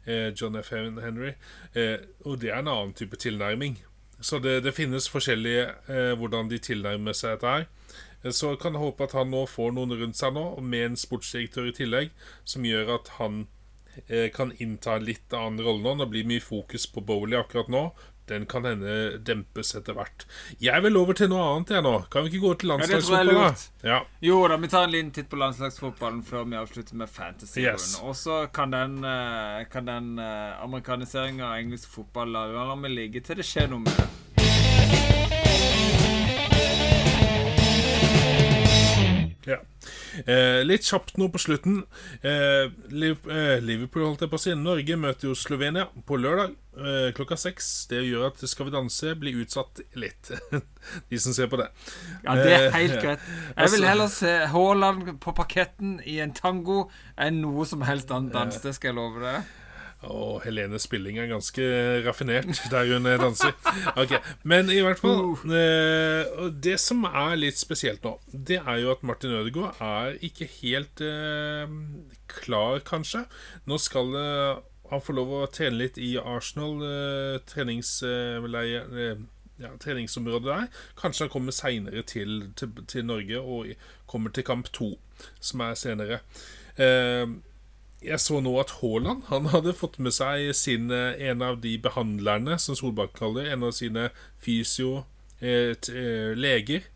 Eh, John F. Henry. Eh, og det er en annen type tilnærming. Så det, det finnes forskjellige eh, hvordan de tilnærmer seg dette her. Så kan jeg håpe at han nå får noen rundt seg nå, med en sportsdirektør i tillegg, som gjør at han eh, kan innta en litt annen rolle nå. Det blir mye fokus på Bowley akkurat nå. Den kan hende dempes etter hvert. Jeg vil over til noe annet, jeg nå. Kan vi ikke gå til landslagsfotball, da? Ja. Jo da, vi tar en liten titt på landslagsfotballen før vi avslutter med fantasy. Yes. Og så kan den, eh, kan den uh, amerikaniseringa av engelsk fotball la være med ligge til det skjer noe med det. Ja. Eh, litt kjapt nå på slutten. Eh, eh, Liverpool holdt jeg på å si Norge møter jo Slovenia på lørdag eh, klokka seks. Det gjør at Skal vi danse blir utsatt litt. De som ser på det. Ja, det er helt eh, greit. Jeg vil heller se Haaland på parketten i en tango enn noe som helst annet dans. Det skal jeg love deg. Og Helene Spilling er ganske raffinert der hun danser. Okay. Men i hvert fall uh, Det som er litt spesielt nå, det er jo at Martin Ødegaard er ikke helt uh, klar, kanskje. Nå skal uh, han få lov å trene litt i Arsenal eh, treningsleie eh, ja, treningsområdet der. Kanskje han kommer seinere til, til, til, Norge og kommer til kamp to, som er senere. Eh, jeg så nå at Haaland han hadde fått med seg sin, eh, en av de behandlerne, som Solbakk kaller en av sine fysio-leger, eh,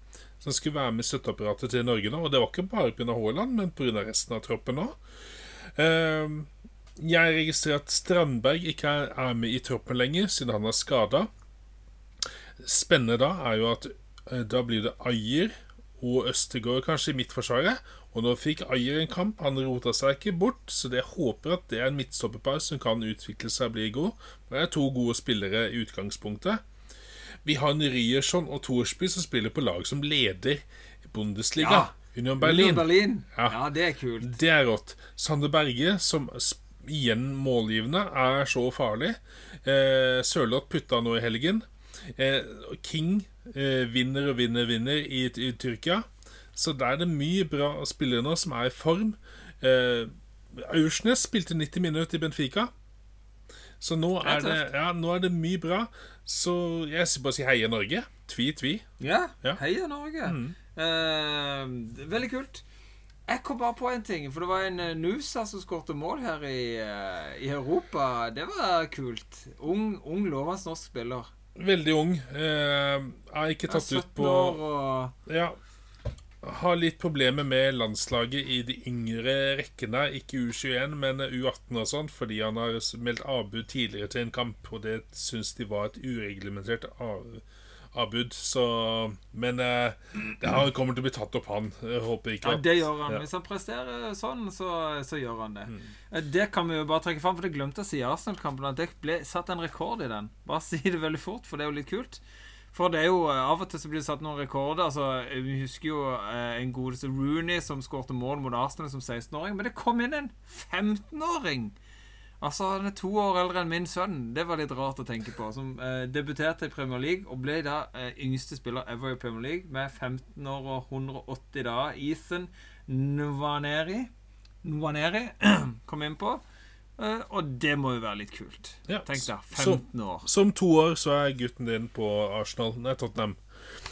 som skulle være med i støtteapparatet til Norge nå. Og det var ikke bare pga. Haaland, men pga. resten av troppen òg. Ehm, jeg registrerer at Strandberg ikke er med i troppen lenger, siden han er skada. Spennende da er jo at eh, da blir det Ayer og Østegård kanskje i midtforsvaret. Og nå fikk Ayer en kamp. Han rota seg ikke bort, så jeg håper at det er en midtstopperpar som kan utvikle seg og bli god. Det er to gode spillere i utgangspunktet. Vi har Ryerson og Thorsby som spiller på lag som leder Bundesliga. Ja. Union Berlin. Union Berlin. Ja. ja. det er kult. Det er rått. Sander Berge, som igjen målgivende, er så farlig. Eh, Sørloth putta nå i helgen. Eh, King vinner og vinner vinner i, i Tyrkia. Så der er det mye bra spillere nå som er i form. Eh, Aursnes spilte 90 minutter i Benfica. Så nå er, det, ja, nå er det mye bra. Så jeg skal bare si heia Norge. Tvi, tvi. Ja, ja. heia Norge. Mm. Eh, veldig kult. Jeg kom bare på en ting. For det var en uh, Nusa som skårte mål her i, uh, i, Europa. Det var kult. Ung, ung lovende norsk spiller. Veldig ung. Eh, er ikke tatt ut på og Ja, har litt problemer med landslaget i de yngre rekkene. Ikke U21, men U18 og sånn, fordi han har meldt avbud tidligere til en kamp, og det syns de var et ureglementert avbud. Så Men eh, det kommer til å bli tatt opp, han. Jeg håper ikke Ja, det gjør han. Hvis han presterer sånn, så, så gjør han det. Mm. Eh, det kan vi jo bare trekke fram, for det glemte jeg å si i Arsenal-kampen. At det ble satt en rekord i den. Bare si det veldig fort, for det er jo litt kult. For det er jo eh, Av og til så blir det satt noen rekorder. Altså, Vi husker jo eh, en godeste Rooney som skårte mål mot Arsenal som 16-åring. Men det kom inn en 15-åring! Altså, Han er to år eldre enn min sønn. Det var litt rart å tenke på. Som eh, debuterte i Premier League og ble da eh, yngste spiller ever i Premier League med 15 år og 180 dager. Ethan Nwaneri Nwaneri kom inn på. Uh, og det må jo være litt kult. Ja. Tenk deg, 15 som, år. Som to år så er gutten din på Arsenal. Nei, Tottenham.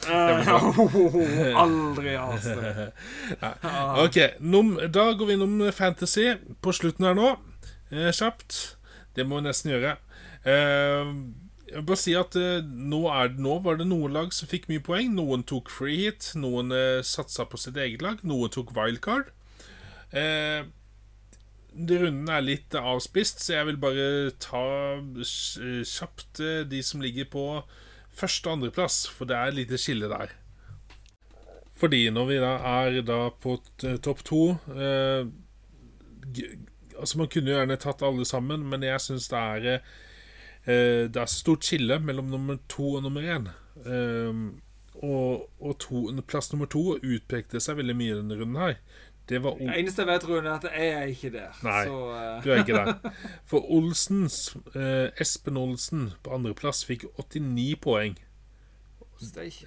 Uh, aldri Arsenal. ok, Num, da går vi innom Fantasy på slutten her nå. Eh, kjapt. Det må vi nesten gjøre. Eh, jeg vil bare si at eh, nå, er, nå, var det noen lag som fikk mye poeng. Noen tok free hit, noen eh, satsa på sitt eget lag, noen tok wildcard. Eh, runden er litt avspist, så jeg vil bare ta kjapt de som ligger på første- og andreplass, for det er et lite skille der. Fordi når vi da er da på topp to eh, Altså Man kunne jo gjerne tatt alle sammen, men jeg syns det er eh, Det er så stort skille mellom nummer to og nummer én. Eh, og, og to, plass nummer to utpekte seg veldig mye i denne runden her. Det var Det eneste jeg vet, Rune, er at jeg er ikke der. Nei, Så uh... Du er ikke der. For Olsens, eh, Espen Olsen på andreplass fikk 89 poeng.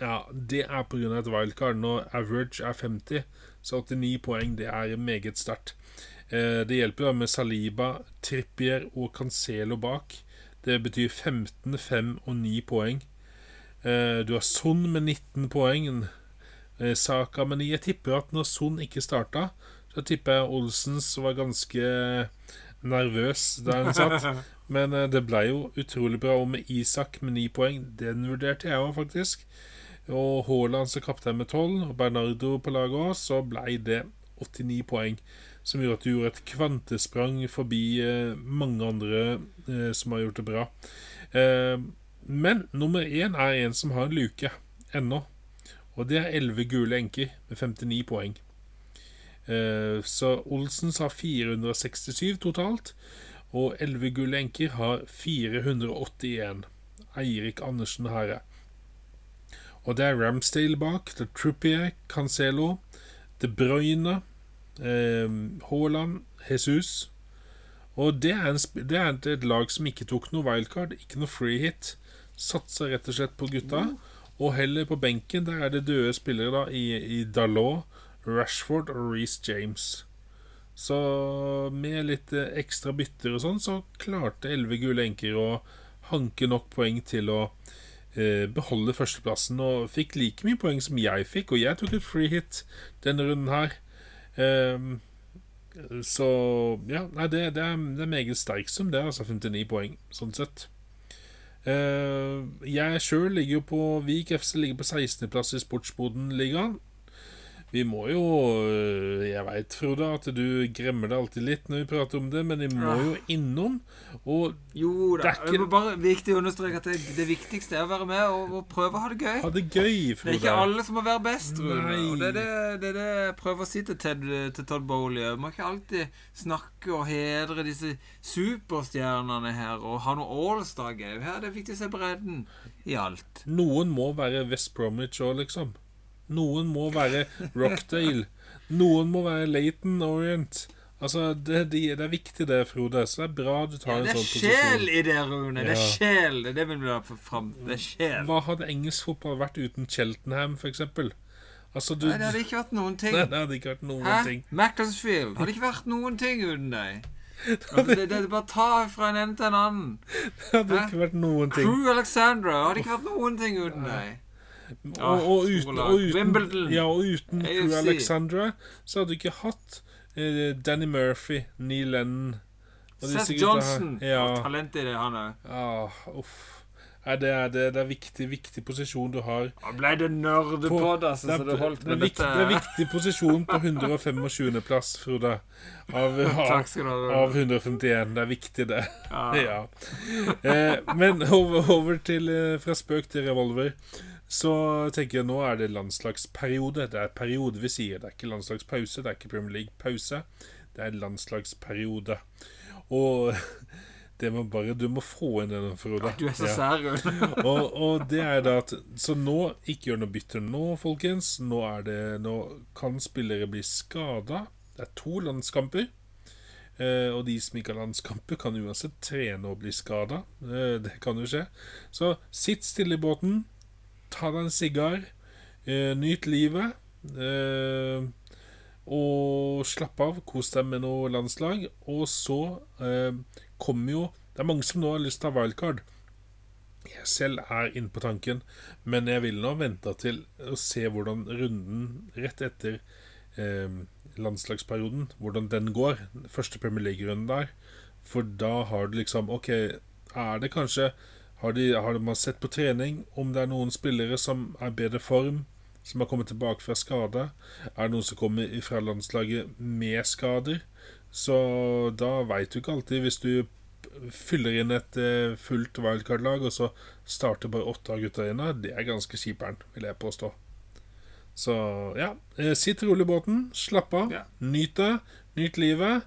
Ja, Det er pga. et wildcard. Når average er 50, så 89 poeng det er meget sterkt. Eh, det hjelper jo med Saliba, Trippier og Cancelo bak. Det betyr 15, 5 og 9 poeng. Eh, du har Son med 19 poeng. Eh, Saka med 9. Jeg tipper at når Son ikke starta, så tipper jeg Olsens var ganske nervøs der han satt. Men det ble jo utrolig bra. Og med Isak med 9 poeng, den vurderte jeg òg, faktisk. Og Haaland som kaptein med 12, og Bernardo på laget òg, så ble det 89 poeng. Som gjorde at du gjorde et kvantesprang forbi eh, mange andre eh, som har gjort det bra. Eh, men nummer én er en som har en luke ennå. Og det er 11 gule enker med 59 poeng. Så Olsens har 467 totalt. Og 11 gule enker har 481. Eirik Andersen Herre. Og det er Ramsdale bak. Det er Truppier, Cancelo, De Bruyne, Haaland, Jesus. Og det er, en, det er et, lag som ikke tok noe wildcard, ikke noe free hit. Satsa rett og slett på gutta. Og heller på benken, der er det døde spillere da i, i Dalot, Rashford og Reece James. Så med litt eh, ekstra bytter og sånn, så klarte elleve gule enker å hanke nok poeng til å eh, beholde førsteplassen. Og fikk like mye poeng som jeg fikk, og jeg tok et free hit denne runden her. Ehm, så ja, nei, det, det, er, det er meget sterk sum, det, altså 59 poeng, sånn sett. Uh, jeg sjøl ligger jo på Vik FC ligger på 16.-plass i Sportsboden-ligaen. Vi må jo øh, Jeg veit, Frode, at du gremmer deg alltid litt når vi prater om det, men vi må jo innom. Og Jo da. Det er bare viktig å understreke at det, det viktigste er å være med og, og prøve å ha det gøy. ha det gøy, Det er ikke alle som må være best, Rune. Og det er det, det er det jeg prøver å si til, Ted, til Todd Bowley. Vi må ikke alltid snakke og hedre disse superstjernene her og ha noe Allstar-gøy Her Det er viktig å se bredden i alt. Noen må være West Bromwich òg, liksom. Noen må være Rockdale. Noen må være Laton Orient. Altså, det, det, det er viktig det, Frode. Så det er bra du tar Ja, en det er sånn sjel posisjon. i det, Rune. Det er Ja. sjel. Det er det vi vil ha fram. Det er sjel. Hva hadde engelsk fotball vært uten Cheltenham, eksempel? Altså, du Nei, det hadde ikke vært noen ting. Nei, det hadde ikke vært noen Hæ? ting. Macclesfield hadde ikke vært noen ting uten deg. Altså, det, det er bare ta fra en ende til en annen. Det hadde Hæ? ikke vært noen ting. Crew Alexandra hadde ikke vært noen ting uten deg. Og, og, uten, og, uten, ja, og uten Crew Alexandra så hadde du ikke hatt eh, Danny Murphy, Neil Lennon og Seth her. Johnson. Ja. Talent i det, han òg. Ah, uff. Nei, det er, det, det er viktig, viktig posisjon du har. Da ble det nerdepod, altså, det, så er, det holdt det, er med viktig, dette. det er viktig posisjon på 125. plass, Frode. Av, av, av 151. Det er viktig, det. Ja. Ja. Eh, men over, over til eh, fra spøk til revolver. Så tenker jeg nå er det landslagsperiode. Det er periode vi sier. Det er ikke landslagspause, det er ikke Premier League-pause. Det er landslagsperiode. Og det må bare Du må få inn den, Frode. Du er så Ja. sær, ja. Og, og det er da at Så nå, ikke gjør noe bytter nå, folkens. Nå er det Nå kan spillere bli skada. Det er to landskamper. Eh, og de som ikke har landskamper, kan uansett trene og bli skada. Eh, det kan jo skje. Så sitt stille i båten. Ta deg en sigar. Eh, nyt livet. Eh, og slapp av. Kos deg med noe landslag. Og så eh, kommer jo Det er mange som nå har lyst til å ha wildcard. Jeg selv er inne på tanken, men jeg vil nå vente til å se hvordan runden rett etter landslagsperioden, hvordan den går. Første Premier League-runden der. For da har du liksom Ok, er det kanskje har, de, har man sett på trening om det er noen spillere som er i bedre form, som har kommet tilbake fra skade? Er det noen som kommer fra landslaget med skader? Så da veit du ikke alltid, hvis du fyller inn et eh, fullt wildcard-lag, og så starter bare åtte av gutta inne, det er ganske kjiperen, vil jeg påstå. Så ja, eh, sitt rolig i båten, slapp av, Ja. nyt det, nyt livet.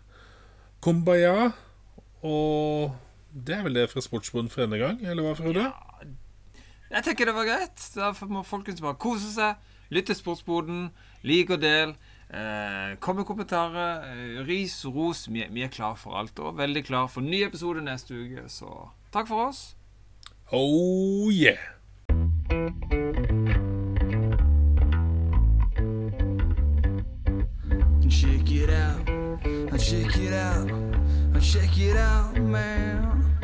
Kumbaya. Og det er vel det fra Sportsboden for denne gang, eller hva, Frode? Jeg tenker det var greit. Da må folkens bare kose seg. Lytt til Sportsboden. Lik og del. Eh, kom med kommentarer. Eh, ris, ros. Vi, vi er klar for alt. Og veldig klar for ny episode neste uke. Så takk for oss. Oh yeah! Check it out, check it out, check it out, man.